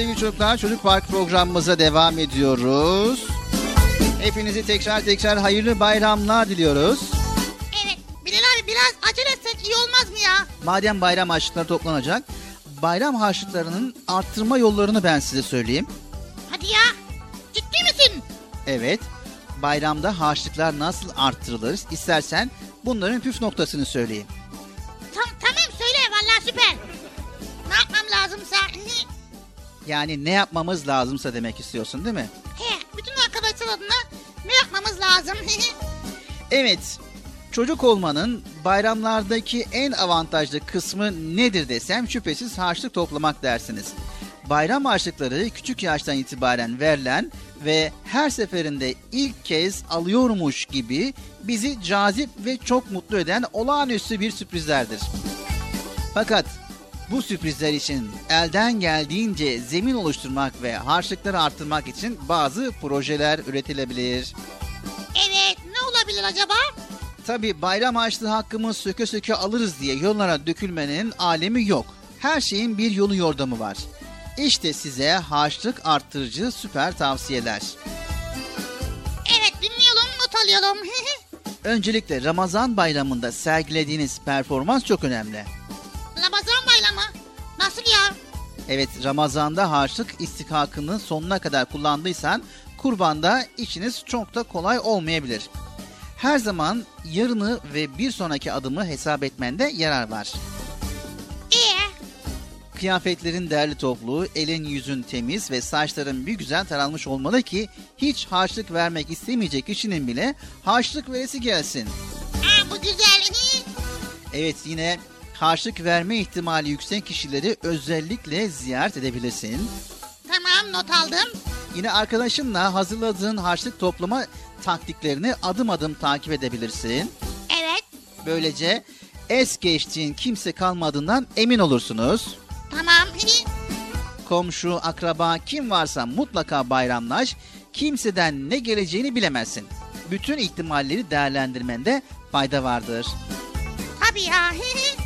Speaker 2: Sevgili çocuklar Çocuk Park programımıza devam ediyoruz. Hepinizi tekrar tekrar hayırlı bayramlar diliyoruz.
Speaker 6: Evet Bilal abi biraz acele etsek iyi olmaz mı ya?
Speaker 2: Madem bayram harçlıkları toplanacak, bayram harçlıklarının arttırma yollarını ben size söyleyeyim.
Speaker 6: Hadi ya. Ciddi misin?
Speaker 2: Evet, bayramda harçlıklar nasıl arttırılır istersen bunların püf noktasını söyleyeyim. Yani ne yapmamız lazımsa demek istiyorsun değil mi?
Speaker 6: He, bütün arkadaşlar adına ne yapmamız lazım? <laughs>
Speaker 2: Evet, çocuk olmanın bayramlardaki en avantajlı kısmı nedir desem şüphesiz harçlık toplamak dersiniz. Bayram harçlıkları küçük yaştan itibaren verilen ve her seferinde ilk kez alıyormuş gibi bizi cazip ve çok mutlu eden olağanüstü bir sürprizlerdir. Fakat bu sürprizler için elden geldiğince zemin oluşturmak ve harçlıkları arttırmak için bazı projeler üretilebilir.
Speaker 6: evet ne olabilir acaba?
Speaker 2: Tabi bayram harçlığı hakkımız söke söke alırız diye yollara dökülmenin alemi yok. Her şeyin bir yolu yordamı var. İşte size harçlık arttırıcı süper tavsiyeler.
Speaker 6: Evet dinleyelim not alayım. <laughs>
Speaker 2: Öncelikle Ramazan bayramında sergilediğiniz performans çok önemli.
Speaker 6: Ramazan. Nasıl ya?
Speaker 2: Evet Ramazan'da harçlık istikakını sonuna kadar kullandıysan kurbanda işiniz çok da kolay olmayabilir. Her zaman yarını ve bir sonraki adımı hesap etmende yarar var.
Speaker 6: Ee,
Speaker 2: Kıyafetlerin derli toplu, elin yüzün temiz ve saçların bir güzel taranmış olmalı ki hiç harçlık vermek istemeyecek kişinin bile harçlık veresi gelsin.
Speaker 6: aa, bu güzel.
Speaker 2: Evet yine harçlık verme ihtimali yüksek kişileri özellikle ziyaret edebilirsin.
Speaker 6: tamam not aldım.
Speaker 2: Yine arkadaşınla hazırladığın harçlık toplama taktiklerini adım adım takip edebilirsin.
Speaker 6: Evet
Speaker 2: Böylece es geçtiğin kimse kalmadığından emin olursunuz.
Speaker 6: tamam.
Speaker 2: Komşu, akraba kim varsa mutlaka bayramlaş. Kimseden ne geleceğini bilemezsin. Bütün ihtimalleri değerlendirmende fayda vardır.
Speaker 6: Tabii ya. <laughs>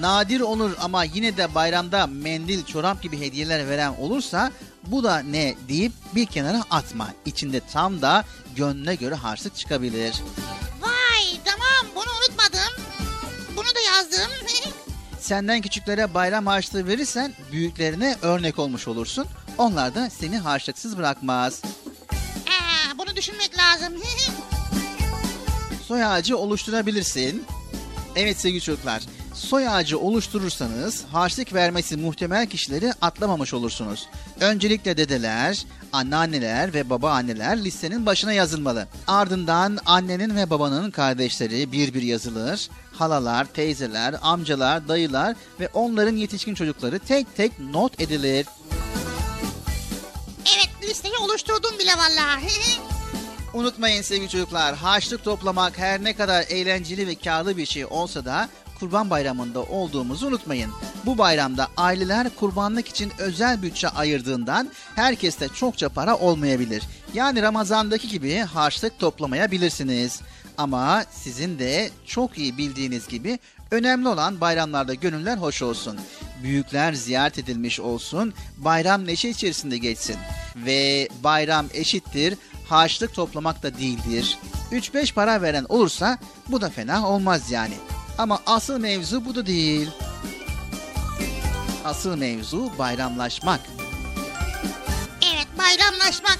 Speaker 2: Nadir olur ama yine de bayramda mendil, çorap gibi hediyeler veren olursa bu da ne deyip bir kenara atma. İçinde tam da gönlüne göre harçlık çıkabilir.
Speaker 6: Vay tamam bunu unutmadım. Bunu da yazdım. <laughs>
Speaker 2: Senden küçüklere bayram harçlığı verirsen büyüklerine örnek olmuş olursun. Onlar da seni harçlıksız bırakmaz.
Speaker 6: Aa, bunu düşünmek lazım. <laughs>
Speaker 2: Soy ağacı oluşturabilirsin. Evet sevgili çocuklar, soy ağacı oluşturursanız harçlık vermesi muhtemel kişileri atlamamış olursunuz. Öncelikle dedeler, anneanneler ve babaanneler listenin başına yazılmalı. Ardından annenin ve babanın kardeşleri bir bir yazılır. Halalar, teyzeler, amcalar, dayılar ve onların yetişkin çocukları tek tek not edilir.
Speaker 6: evet listeyi oluşturdum bile vallahi.
Speaker 2: Unutmayın sevgili çocuklar, harçlık toplamak her ne kadar eğlenceli ve karlı bir şey olsa da Kurban Bayramı'nda olduğumuzu unutmayın. Bu bayramda aileler kurbanlık için özel bütçe ayırdığından herkeste çokça para olmayabilir. Yani Ramazan'daki gibi harçlık toplamayabilirsiniz. Ama sizin de çok iyi bildiğiniz gibi önemli olan bayramlarda gönüller hoş olsun. Büyükler ziyaret edilmiş olsun, bayram neşe içerisinde geçsin. Ve bayram eşittir, harçlık toplamak da değildir. 3-5 para veren olursa bu da fena olmaz yani. Ama asıl mevzu bu da değil. Asıl mevzu bayramlaşmak.
Speaker 6: Evet bayramlaşmak.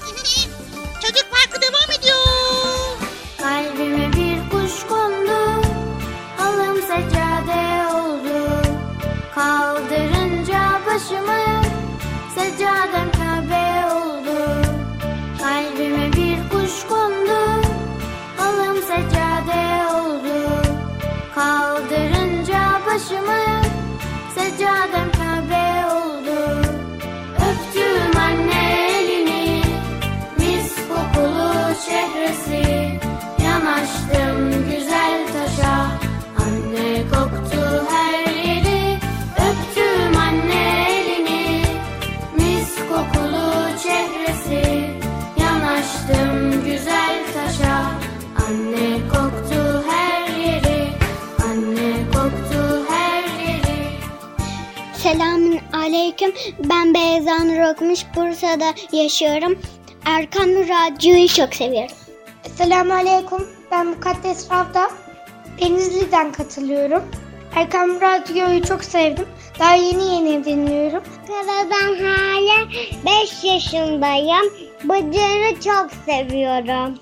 Speaker 6: Çocuk parkı devam ediyor.
Speaker 1: Kalbime bir kuş kondu, halım seccade oldu. Kaldırınca başımı, seccadem başımı, seccadem Kabe oldu. Öptüm anne elini, mis kokulu çehresi Yanaştım
Speaker 9: Selamünaleyküm. Ben Beyza Nur Okumuş. Bursa'da yaşıyorum. Erkan Radyo'yu çok seviyorum.
Speaker 11: Selamünaleyküm. Ben Mukaddes Ravda. Denizli'den katılıyorum. Erkam Radyo'yu çok sevdim. Daha yeni yeni dinliyorum.
Speaker 9: Ben hala 5 yaşındayım. Bıcır'ı çok seviyorum.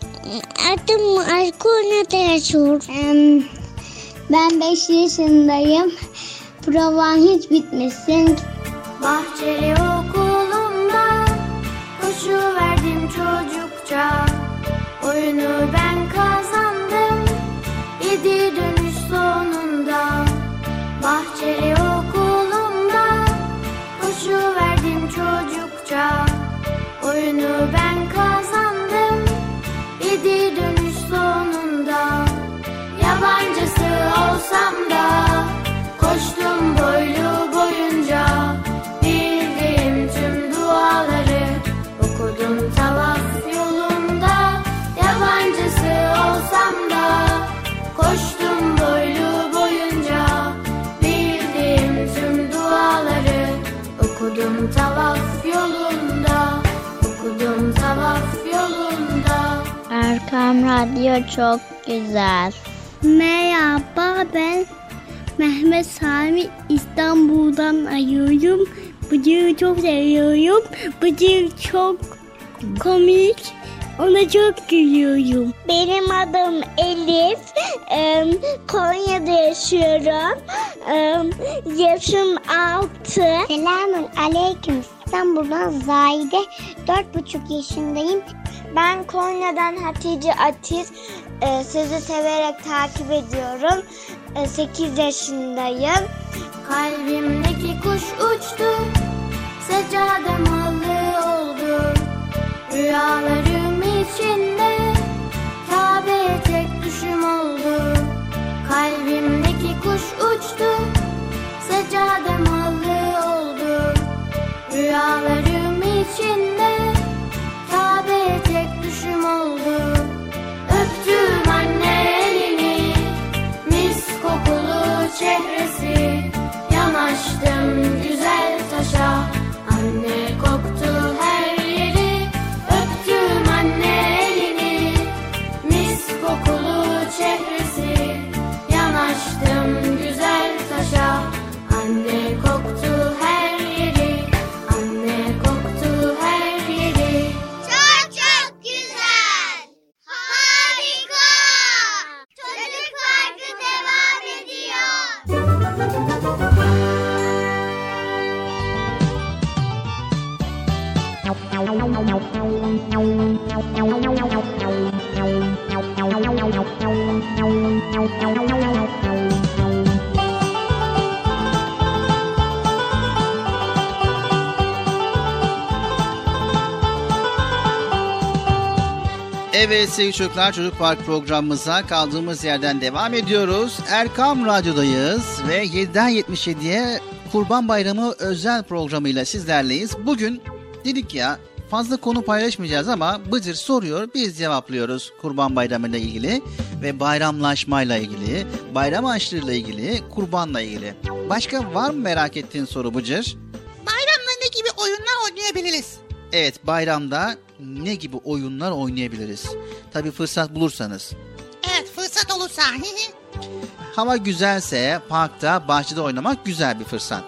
Speaker 9: Adım Erkun'a yaşıyorum. Ben 5 yaşındayım. Provan hiç bitmesin.
Speaker 1: Bahçeli okulumda koşu verdim çocukça. Oyunu ben kazandım yedi dönüş sonunda. Bahçeli
Speaker 9: Radyo çok güzel. Merhaba ben Mehmet Sami İstanbul'dan arıyorum. Bıcır'ı çok seviyorum. Bıcır çok komik. Ona çok gülüyorum. Benim adım Elif. Konya'da yaşıyorum. Yaşım 6. Selamun Aleyküm. İstanbul'dan Zahide. Dört buçuk yaşındayım.
Speaker 11: Ben Konya'dan Hatice Atiz. Ee, sizi severek takip ediyorum. 8 yaşındayım.
Speaker 1: Kalbimdeki kuş uçtu Seccadem halı oldu Rüyalarım içinde Kabe'ye tek düşüm oldu Kalbimdeki kuş uçtu Seccadem halı oldu Rüyalarım içinde
Speaker 2: Evet sevgili çocuklar Çocuk Park programımıza kaldığımız yerden devam ediyoruz. Erkam Radyo'dayız ve 7'den 77'ye Kurban Bayramı özel programıyla sizlerleyiz. Bugün dedik ya fazla konu paylaşmayacağız ama Bıcır soruyor biz cevaplıyoruz Kurban Bayramı ile ilgili ve bayramlaşmayla ilgili, bayram açlığıyla ilgili, kurbanla ilgili. Başka var mı merak ettiğin soru Bıcır?
Speaker 6: Bayramda ne gibi oyunlar oynayabiliriz?
Speaker 2: Evet bayramda ne gibi oyunlar oynayabiliriz? Tabi fırsat bulursanız.
Speaker 6: Evet fırsat olursa. <laughs>
Speaker 2: Hava güzelse parkta, bahçede oynamak güzel bir fırsat.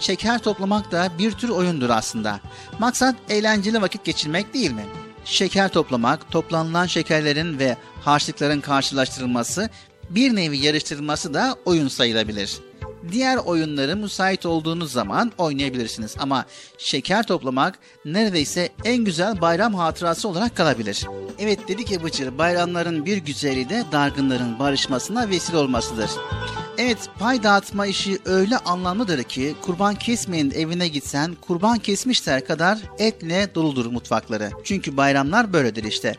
Speaker 2: Şeker toplamak da bir tür oyundur aslında. Maksat eğlenceli vakit geçirmek değil mi? Şeker toplamak, toplanılan şekerlerin ve harçlıkların karşılaştırılması, bir nevi yarıştırılması da oyun sayılabilir. Diğer oyunları müsait olduğunuz zaman oynayabilirsiniz ama şeker toplamak neredeyse en güzel bayram hatırası olarak kalabilir. Evet dedik ya Bıcır, bayramların bir güzeli de dargınların barışmasına vesile olmasıdır. Evet pay dağıtma işi öyle anlamlıdır ki kurban kesmeyin evine gitsen kurban kesmişler kadar etle doludur mutfakları. Çünkü bayramlar böyledir işte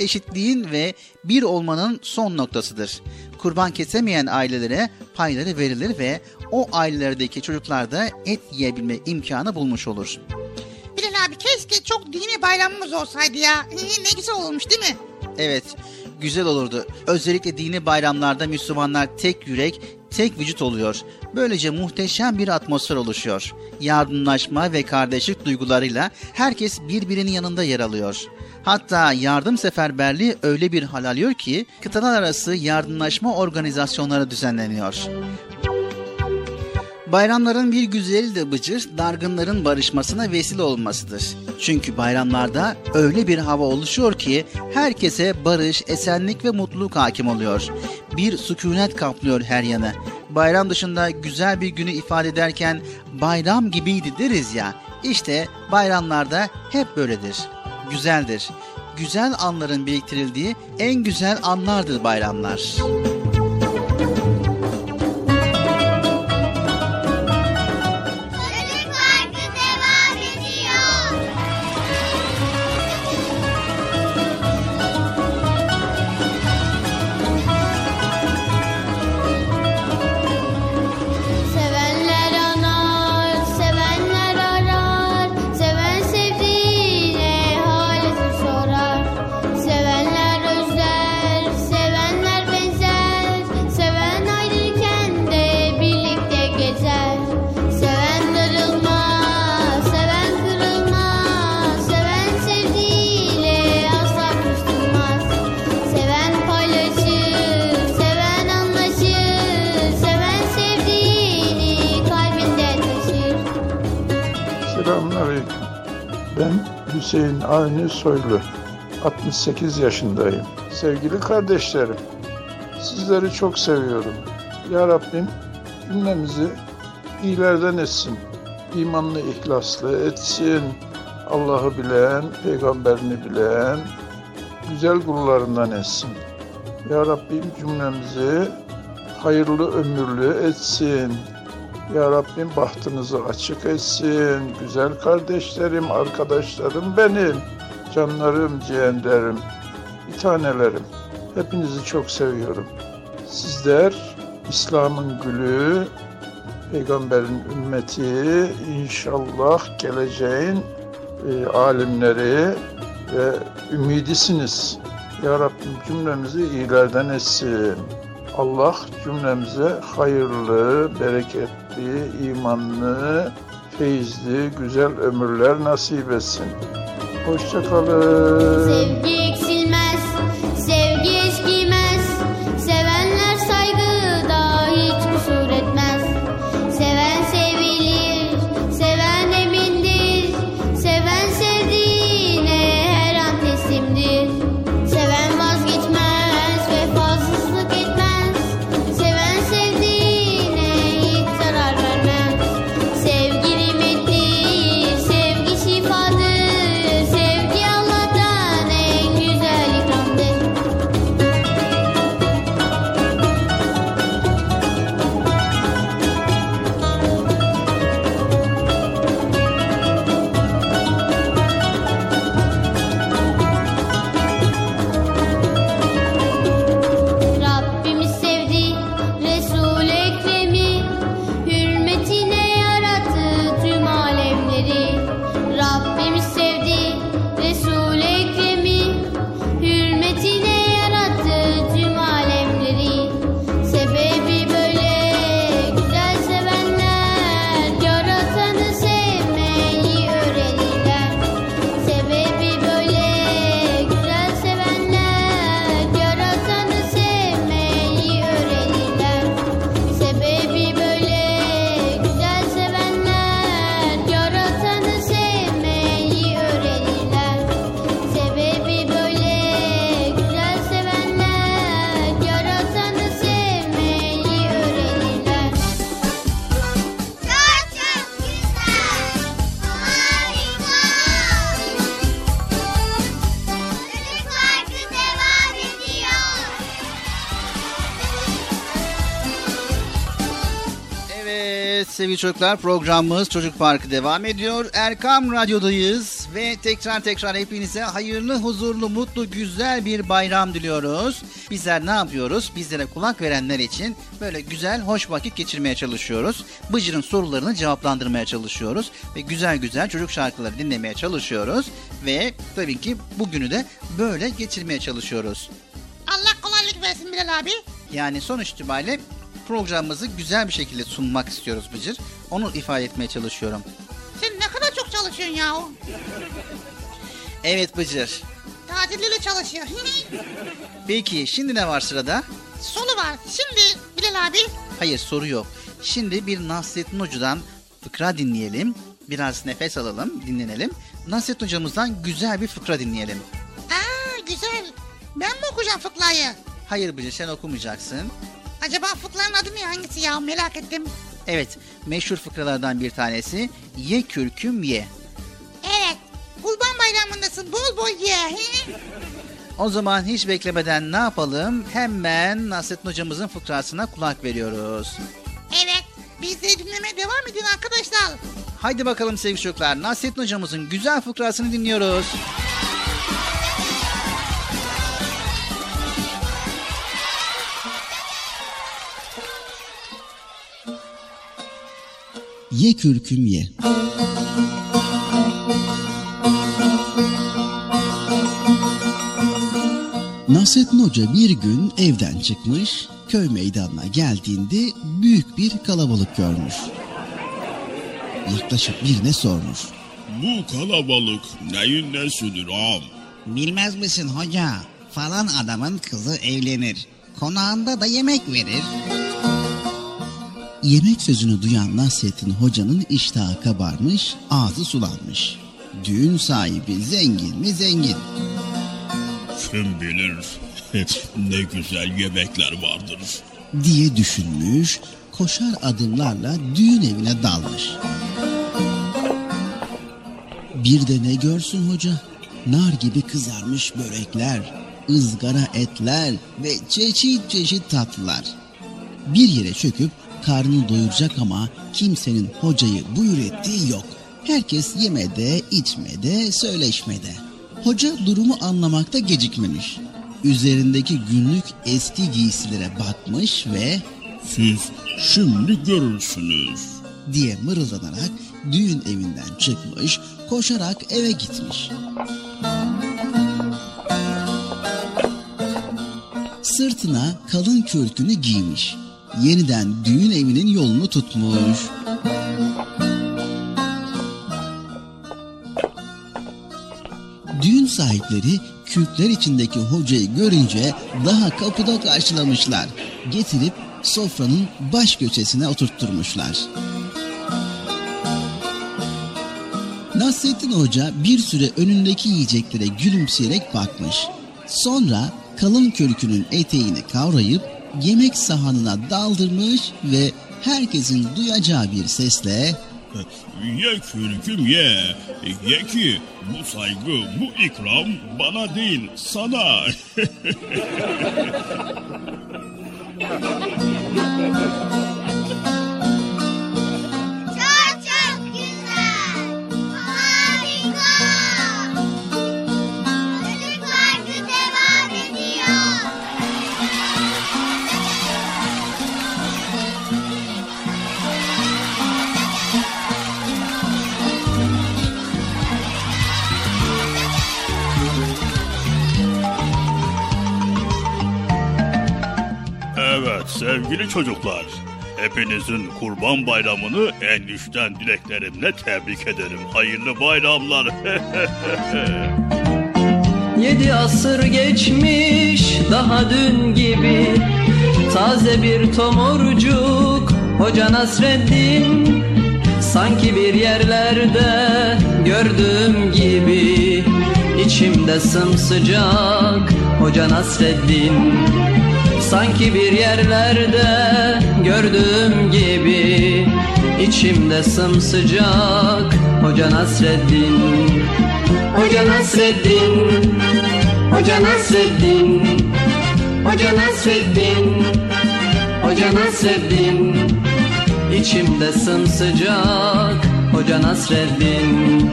Speaker 2: eşitliğin ve bir olmanın son noktasıdır. Kurban kesemeyen ailelere payları verilir ve o ailelerdeki çocuklar da et yiyebilme imkanı bulmuş olur.
Speaker 6: Bilal abi keşke çok dini bayramımız olsaydı ya. ne güzel olmuş değil mi?
Speaker 2: Evet, güzel olurdu. Özellikle dini bayramlarda Müslümanlar tek yürek, tek vücut oluyor. Böylece muhteşem bir atmosfer oluşuyor. Yardımlaşma ve kardeşlik duygularıyla herkes birbirinin yanında yer alıyor. Hatta yardım seferberliği öyle bir hal alıyor ki kıtalar arası yardımlaşma organizasyonları düzenleniyor. Bayramların bir güzeli de Bıcır, dargınların barışmasına vesile olmasıdır. Çünkü bayramlarda öyle bir hava oluşuyor ki herkese barış, esenlik ve mutluluk hakim oluyor. Bir sükunet kaplıyor her yanı. Bayram dışında güzel bir günü ifade ederken bayram gibiydi deriz ya. İşte bayramlarda hep böyledir. Güzeldir. Güzel anların biriktirildiği en güzel anlardır bayramlar.
Speaker 13: Avni Soylu. 68 yaşındayım. Sevgili kardeşlerim, sizleri çok seviyorum. Ya Rabbim cümlemizi iyilerden etsin. İmanlı, ihlaslı etsin. Allah'ı bilen, peygamberini bilen, güzel kullarından etsin. Ya Rabbim cümlemizi hayırlı ömürlü etsin. Ya Rabbim bahtınızı açık etsin. Güzel kardeşlerim, arkadaşlarım benim. Canlarım, ciğerlerim, bir tanelerim. Hepinizi çok seviyorum. Sizler İslam'ın gülü, peygamberin ümmeti, inşallah geleceğin e, alimleri ve ümidisiniz. Ya Rabbim cümlemizi iyilerden etsin. Allah cümlemize hayırlı, bereketli, imanlı, feyizli, güzel ömürler nasip etsin. Hoşçakalın.
Speaker 1: Sevgi
Speaker 2: sevgili çocuklar programımız Çocuk Parkı devam ediyor. Erkam Radyo'dayız ve tekrar tekrar hepinize hayırlı, huzurlu, mutlu, güzel bir bayram diliyoruz. Bizler ne yapıyoruz? Bizlere kulak verenler için böyle güzel, hoş vakit geçirmeye çalışıyoruz. Bıcır'ın sorularını cevaplandırmaya çalışıyoruz ve güzel güzel çocuk şarkıları dinlemeye çalışıyoruz ve tabii ki bugünü de böyle geçirmeye çalışıyoruz.
Speaker 6: Allah kolaylık versin Bilal abi.
Speaker 2: Yani sonuç itibariyle programımızı güzel bir şekilde sunmak istiyoruz Bıcır. Onu ifade etmeye çalışıyorum.
Speaker 6: Sen ne kadar çok çalışıyorsun ya.
Speaker 2: Evet Bıcır.
Speaker 6: Tatilleri çalışıyor. <laughs>
Speaker 2: Peki şimdi ne var sırada?
Speaker 6: Sonu var. Şimdi Bilal abi.
Speaker 2: Hayır soru yok. Şimdi bir Nasrettin Hoca'dan fıkra dinleyelim. Biraz nefes alalım, dinlenelim. Nasrettin Hocamızdan güzel bir fıkra dinleyelim.
Speaker 6: Aa güzel. Ben mi okuyacağım fıkrayı?
Speaker 2: Hayır Bıcır sen okumayacaksın.
Speaker 6: Acaba fıkranın adı ne hangisi ya merak ettim.
Speaker 2: Evet, meşhur fıkralardan bir tanesi ye kürküm ye.
Speaker 6: Evet. Kurban bayramındasın bol bol ye.
Speaker 2: O zaman hiç beklemeden ne yapalım? Hemen Nasrettin hocamızın fıkrasına kulak veriyoruz.
Speaker 6: Evet. Biz de dinlemeye devam edin arkadaşlar.
Speaker 2: Haydi bakalım sevgili çocuklar. Nasrettin hocamızın güzel fıkrasını dinliyoruz.
Speaker 12: Ye kürküm ye. Nasrettin Hoca bir gün evden çıkmış, köy meydanına geldiğinde büyük bir kalabalık görmüş. Yaklaşıp birine sormuş.
Speaker 4: Bu kalabalık neyin nesidir ağam?
Speaker 14: Bilmez misin hoca? Falan adamın kızı evlenir. Konağında da yemek verir.
Speaker 12: Yemek sözünü duyan Nasrettin Hoca'nın iştahı kabarmış, ağzı sulanmış. Düğün sahibi zengin mi zengin.
Speaker 4: Kim bilir ne güzel yemekler vardır.
Speaker 12: diye düşünmüş, koşar adımlarla düğün evine dalmış. Bir de ne görsün hoca? Nar gibi kızarmış börekler, ızgara etler ve çeşit çeşit tatlılar. Bir yere çöküp karnını doyuracak ama kimsenin hocayı buyur ettiği yok. Herkes yemede, içmede, söyleşmede. Hoca durumu anlamakta gecikmemiş. Üzerindeki günlük eski giysilere bakmış ve
Speaker 4: Siz şimdi görürsünüz.
Speaker 12: diye mırıldanarak düğün evinden çıkmış, koşarak eve gitmiş. Sırtına kalın kürkünü giymiş. Yeniden düğün evinin yolunu tutmuş. Düğün sahipleri kürkler içindeki hocayı görünce daha kapıda karşılamışlar. Getirip sofranın baş köşesine oturtturmuşlar. Nasrettin Hoca bir süre önündeki yiyeceklere gülümseyerek bakmış. Sonra kalın kürkünün eteğini kavrayıp yemek sahanına daldırmış ve herkesin duyacağı bir sesle
Speaker 4: Ye kürküm ye. Ye ki bu saygı, bu ikram bana değil sana. <laughs>
Speaker 15: Evet sevgili çocuklar. Hepinizin kurban bayramını en içten dileklerimle tebrik ederim. Hayırlı bayramlar. <laughs>
Speaker 16: Yedi asır geçmiş daha dün gibi Taze bir tomurcuk Hoca Nasreddin Sanki bir yerlerde gördüğüm gibi içimde sımsıcak Hoca Nasreddin Sanki bir yerlerde gördüğüm gibi içimde sımsıcak Hoca Nasreddin. Hoca Nasreddin. Hoca Nasreddin. Hoca Nasreddin. Hoca Nasreddin. İçimde sımsıcak Hoca Nasreddin.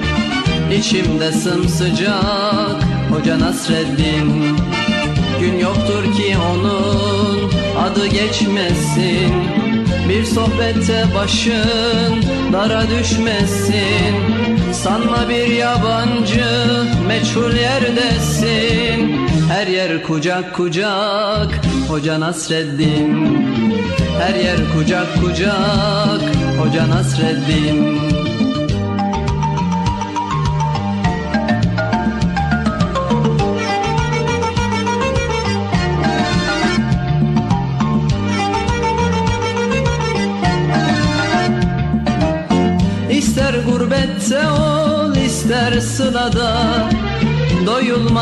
Speaker 16: İçimde sımsıcak Hoca Nasreddin Gün yoktur ki onun adı geçmesin. Bir sohbette başın dara düşmesin. Sanma bir yabancı meçhul yerdesin. Her yer kucak kucak Hoca Nasreddin. Her yer kucak kucak Hoca Nasreddin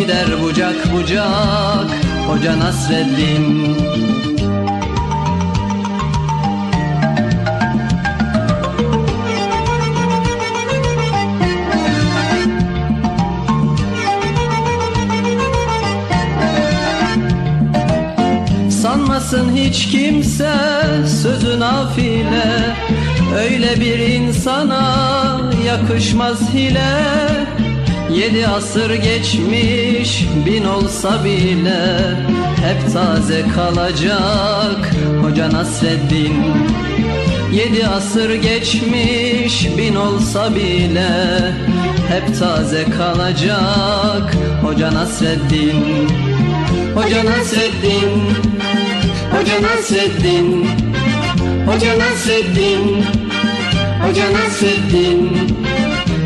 Speaker 16: Gider bucak bucak Hoca Nasreddin. Sanmasın hiç kimse sözü nafile Öyle bir insana yakışmaz hile Yedi asır geçmiş bin olsa bile Hep taze kalacak Hoca Nasreddin. Yedi asır geçmiş bin olsa bile Hep taze kalacak Hoca Nasreddin. Hoca Nasreddin. Hoca Nasreddin. Hoca Nasreddin. Hoca Nasreddin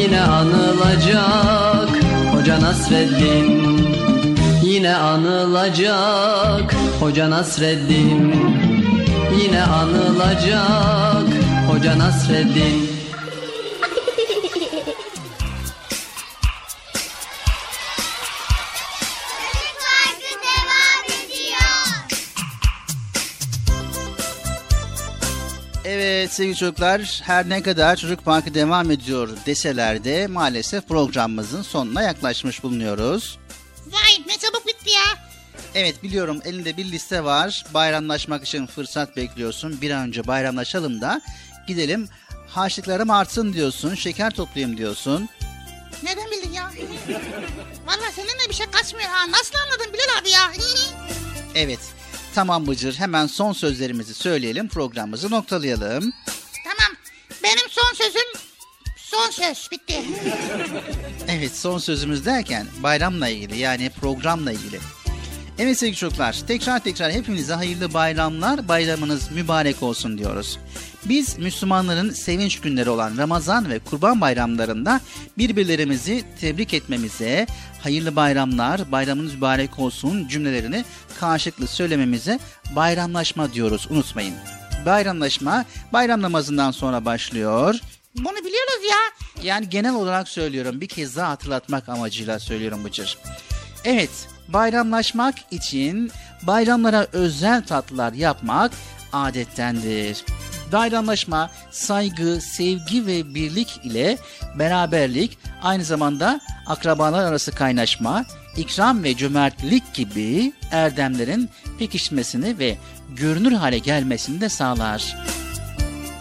Speaker 16: Yine anılacak. Hoca Nasreddin Yine anılacak. Hoca Nasreddin Yine anılacak. Hoca Nasreddin
Speaker 2: Evet sevgili çocuklar her ne kadar Çocuk Parkı devam ediyor deseler de maalesef programımızın sonuna yaklaşmış bulunuyoruz.
Speaker 6: Vay ne çabuk bitti ya.
Speaker 2: Evet biliyorum elinde bir liste var. Bayramlaşmak için fırsat bekliyorsun. Bir an önce bayramlaşalım da gidelim. Harçlıklarım artsın diyorsun. Şeker toplayayım diyorsun.
Speaker 6: Nereden bildin ya? Valla seninle bir şey kaçmıyor ha. Nasıl anladın Bilal abi ya?
Speaker 2: Evet. Tamam Bıcır hemen son sözlerimizi söyleyelim programımızı noktalayalım.
Speaker 6: tamam. Benim son sözüm son söz bitti.
Speaker 2: Evet son sözümüz derken bayramla ilgili yani programla ilgili. Evet sevgili çocuklar tekrar tekrar hepinize hayırlı bayramlar bayramınız mübarek olsun diyoruz. Biz Müslümanların sevinç günleri olan Ramazan ve Kurban bayramlarında birbirlerimizi tebrik etmemize, hayırlı bayramlar, bayramınız mübarek olsun cümlelerini karşılıklı söylememize bayramlaşma diyoruz unutmayın. Bayramlaşma bayram namazından sonra başlıyor.
Speaker 6: Bunu biliyoruz ya.
Speaker 2: Yani genel olarak söylüyorum bir kez daha hatırlatmak amacıyla söylüyorum Bıcır. Evet bayramlaşmak için bayramlara özel tatlılar yapmak adettendir. Bayramlaşma saygı, sevgi ve birlik ile beraberlik aynı zamanda akrabalar arası kaynaşma, ikram ve cömertlik gibi erdemlerin pekişmesini ve görünür hale gelmesini de sağlar.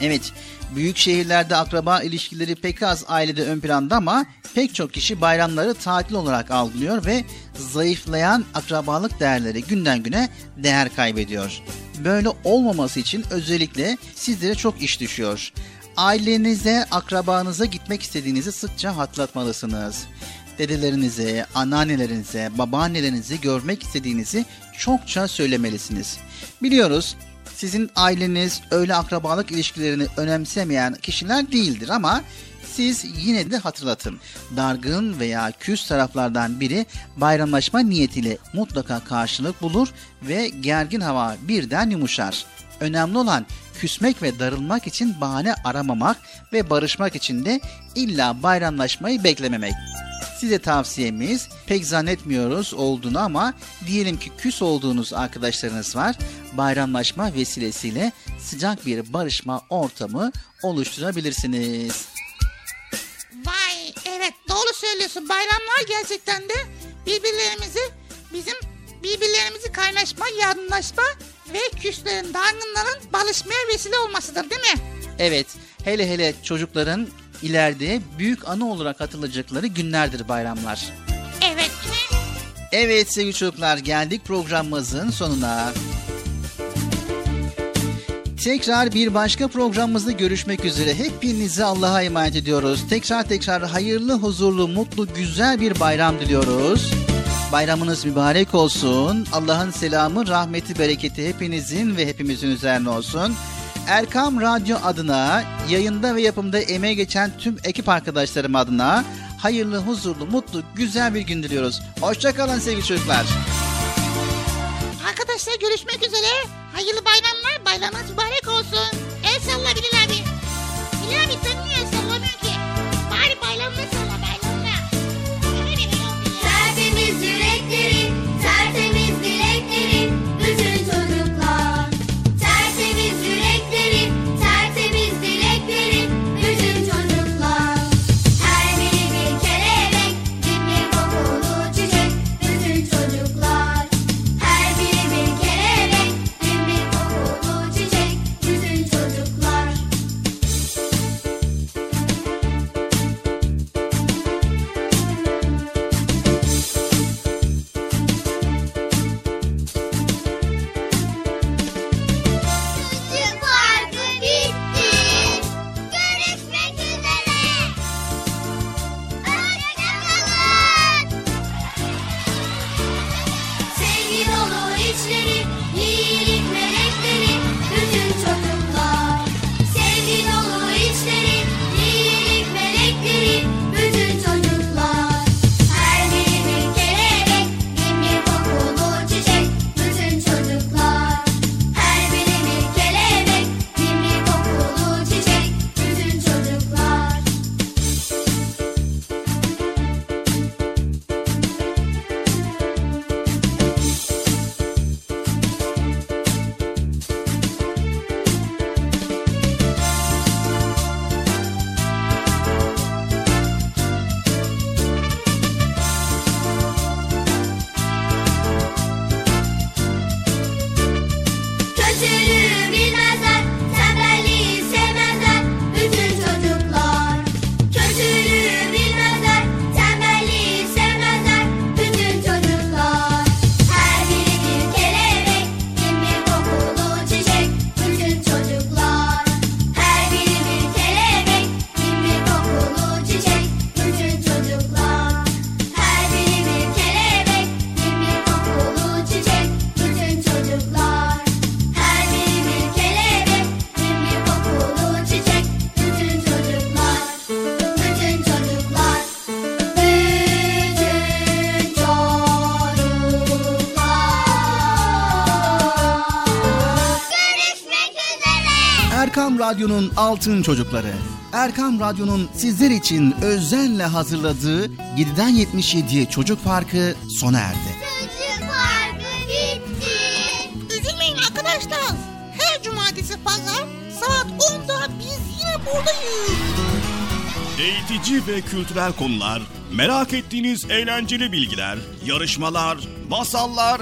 Speaker 2: Evet, büyük şehirlerde akraba ilişkileri pek az ailede ön planda ama pek çok kişi bayramları tatil olarak algılıyor ve zayıflayan akrabalık değerleri günden güne değer kaybediyor. Böyle olmaması için özellikle sizlere çok iş düşüyor. Ailenize, akrabanıza gitmek istediğinizi sıkça hatırlatmalısınız. Dedelerinize, anneannelerinize, babaannelerinizi görmek istediğinizi çokça söylemelisiniz. Biliyoruz sizin aileniz öyle akrabalık ilişkilerini önemsemeyen kişiler değildir ama siz yine de hatırlatın. Dargın veya küs taraflardan biri bayramlaşma niyetiyle mutlaka karşılık bulur ve gergin hava birden yumuşar. Önemli olan küsmek ve darılmak için bahane aramamak ve barışmak için de illa bayramlaşmayı beklememek. Size tavsiyemiz pek zannetmiyoruz olduğunu ama diyelim ki küs olduğunuz arkadaşlarınız var. Bayramlaşma vesilesiyle sıcak bir barışma ortamı oluşturabilirsiniz.
Speaker 6: Vay evet doğru söylüyorsun. Bayramlar gerçekten de birbirlerimizi bizim birbirlerimizi kaynaşma, yardımlaşma ve küslerin, dargınların barışmaya vesile olmasıdır değil mi?
Speaker 2: Evet, hele hele çocukların ileride büyük anı olarak hatırlayacakları günlerdir bayramlar.
Speaker 6: Evet.
Speaker 2: Evet sevgili çocuklar geldik programımızın sonuna. Tekrar bir başka programımızda görüşmek üzere. Hepinizi Allah'a emanet ediyoruz. Tekrar tekrar hayırlı, huzurlu, mutlu, güzel bir bayram diliyoruz. Bayramınız mübarek olsun. Allah'ın selamı, rahmeti, bereketi hepinizin ve hepimizin üzerine olsun. Erkam Radyo adına, yayında ve yapımda emeği geçen tüm ekip arkadaşlarım adına hayırlı, huzurlu, mutlu, güzel bir gün diliyoruz. Hoşçakalın sevgili çocuklar.
Speaker 6: Arkadaşlar görüşmek üzere. Hayırlı bayramlar. Bayramınız mübarek olsun. El salla Bilal abi. Bilal abi sen niye el sallamıyor ki? Bari bayramda salla bayramda.
Speaker 5: Tertemiz yürekleri,
Speaker 12: Radyo'nun Altın Çocukları. Erkam Radyo'nun sizler için özenle hazırladığı 7'den 77'ye Çocuk Parkı sona erdi.
Speaker 5: Çocuk parkı bitti.
Speaker 6: Üzülmeyin arkadaşlar. Her cumartesi pazar saat 10'da biz yine buradayız.
Speaker 17: Eğitici ve kültürel konular, merak ettiğiniz eğlenceli bilgiler, yarışmalar, masallar,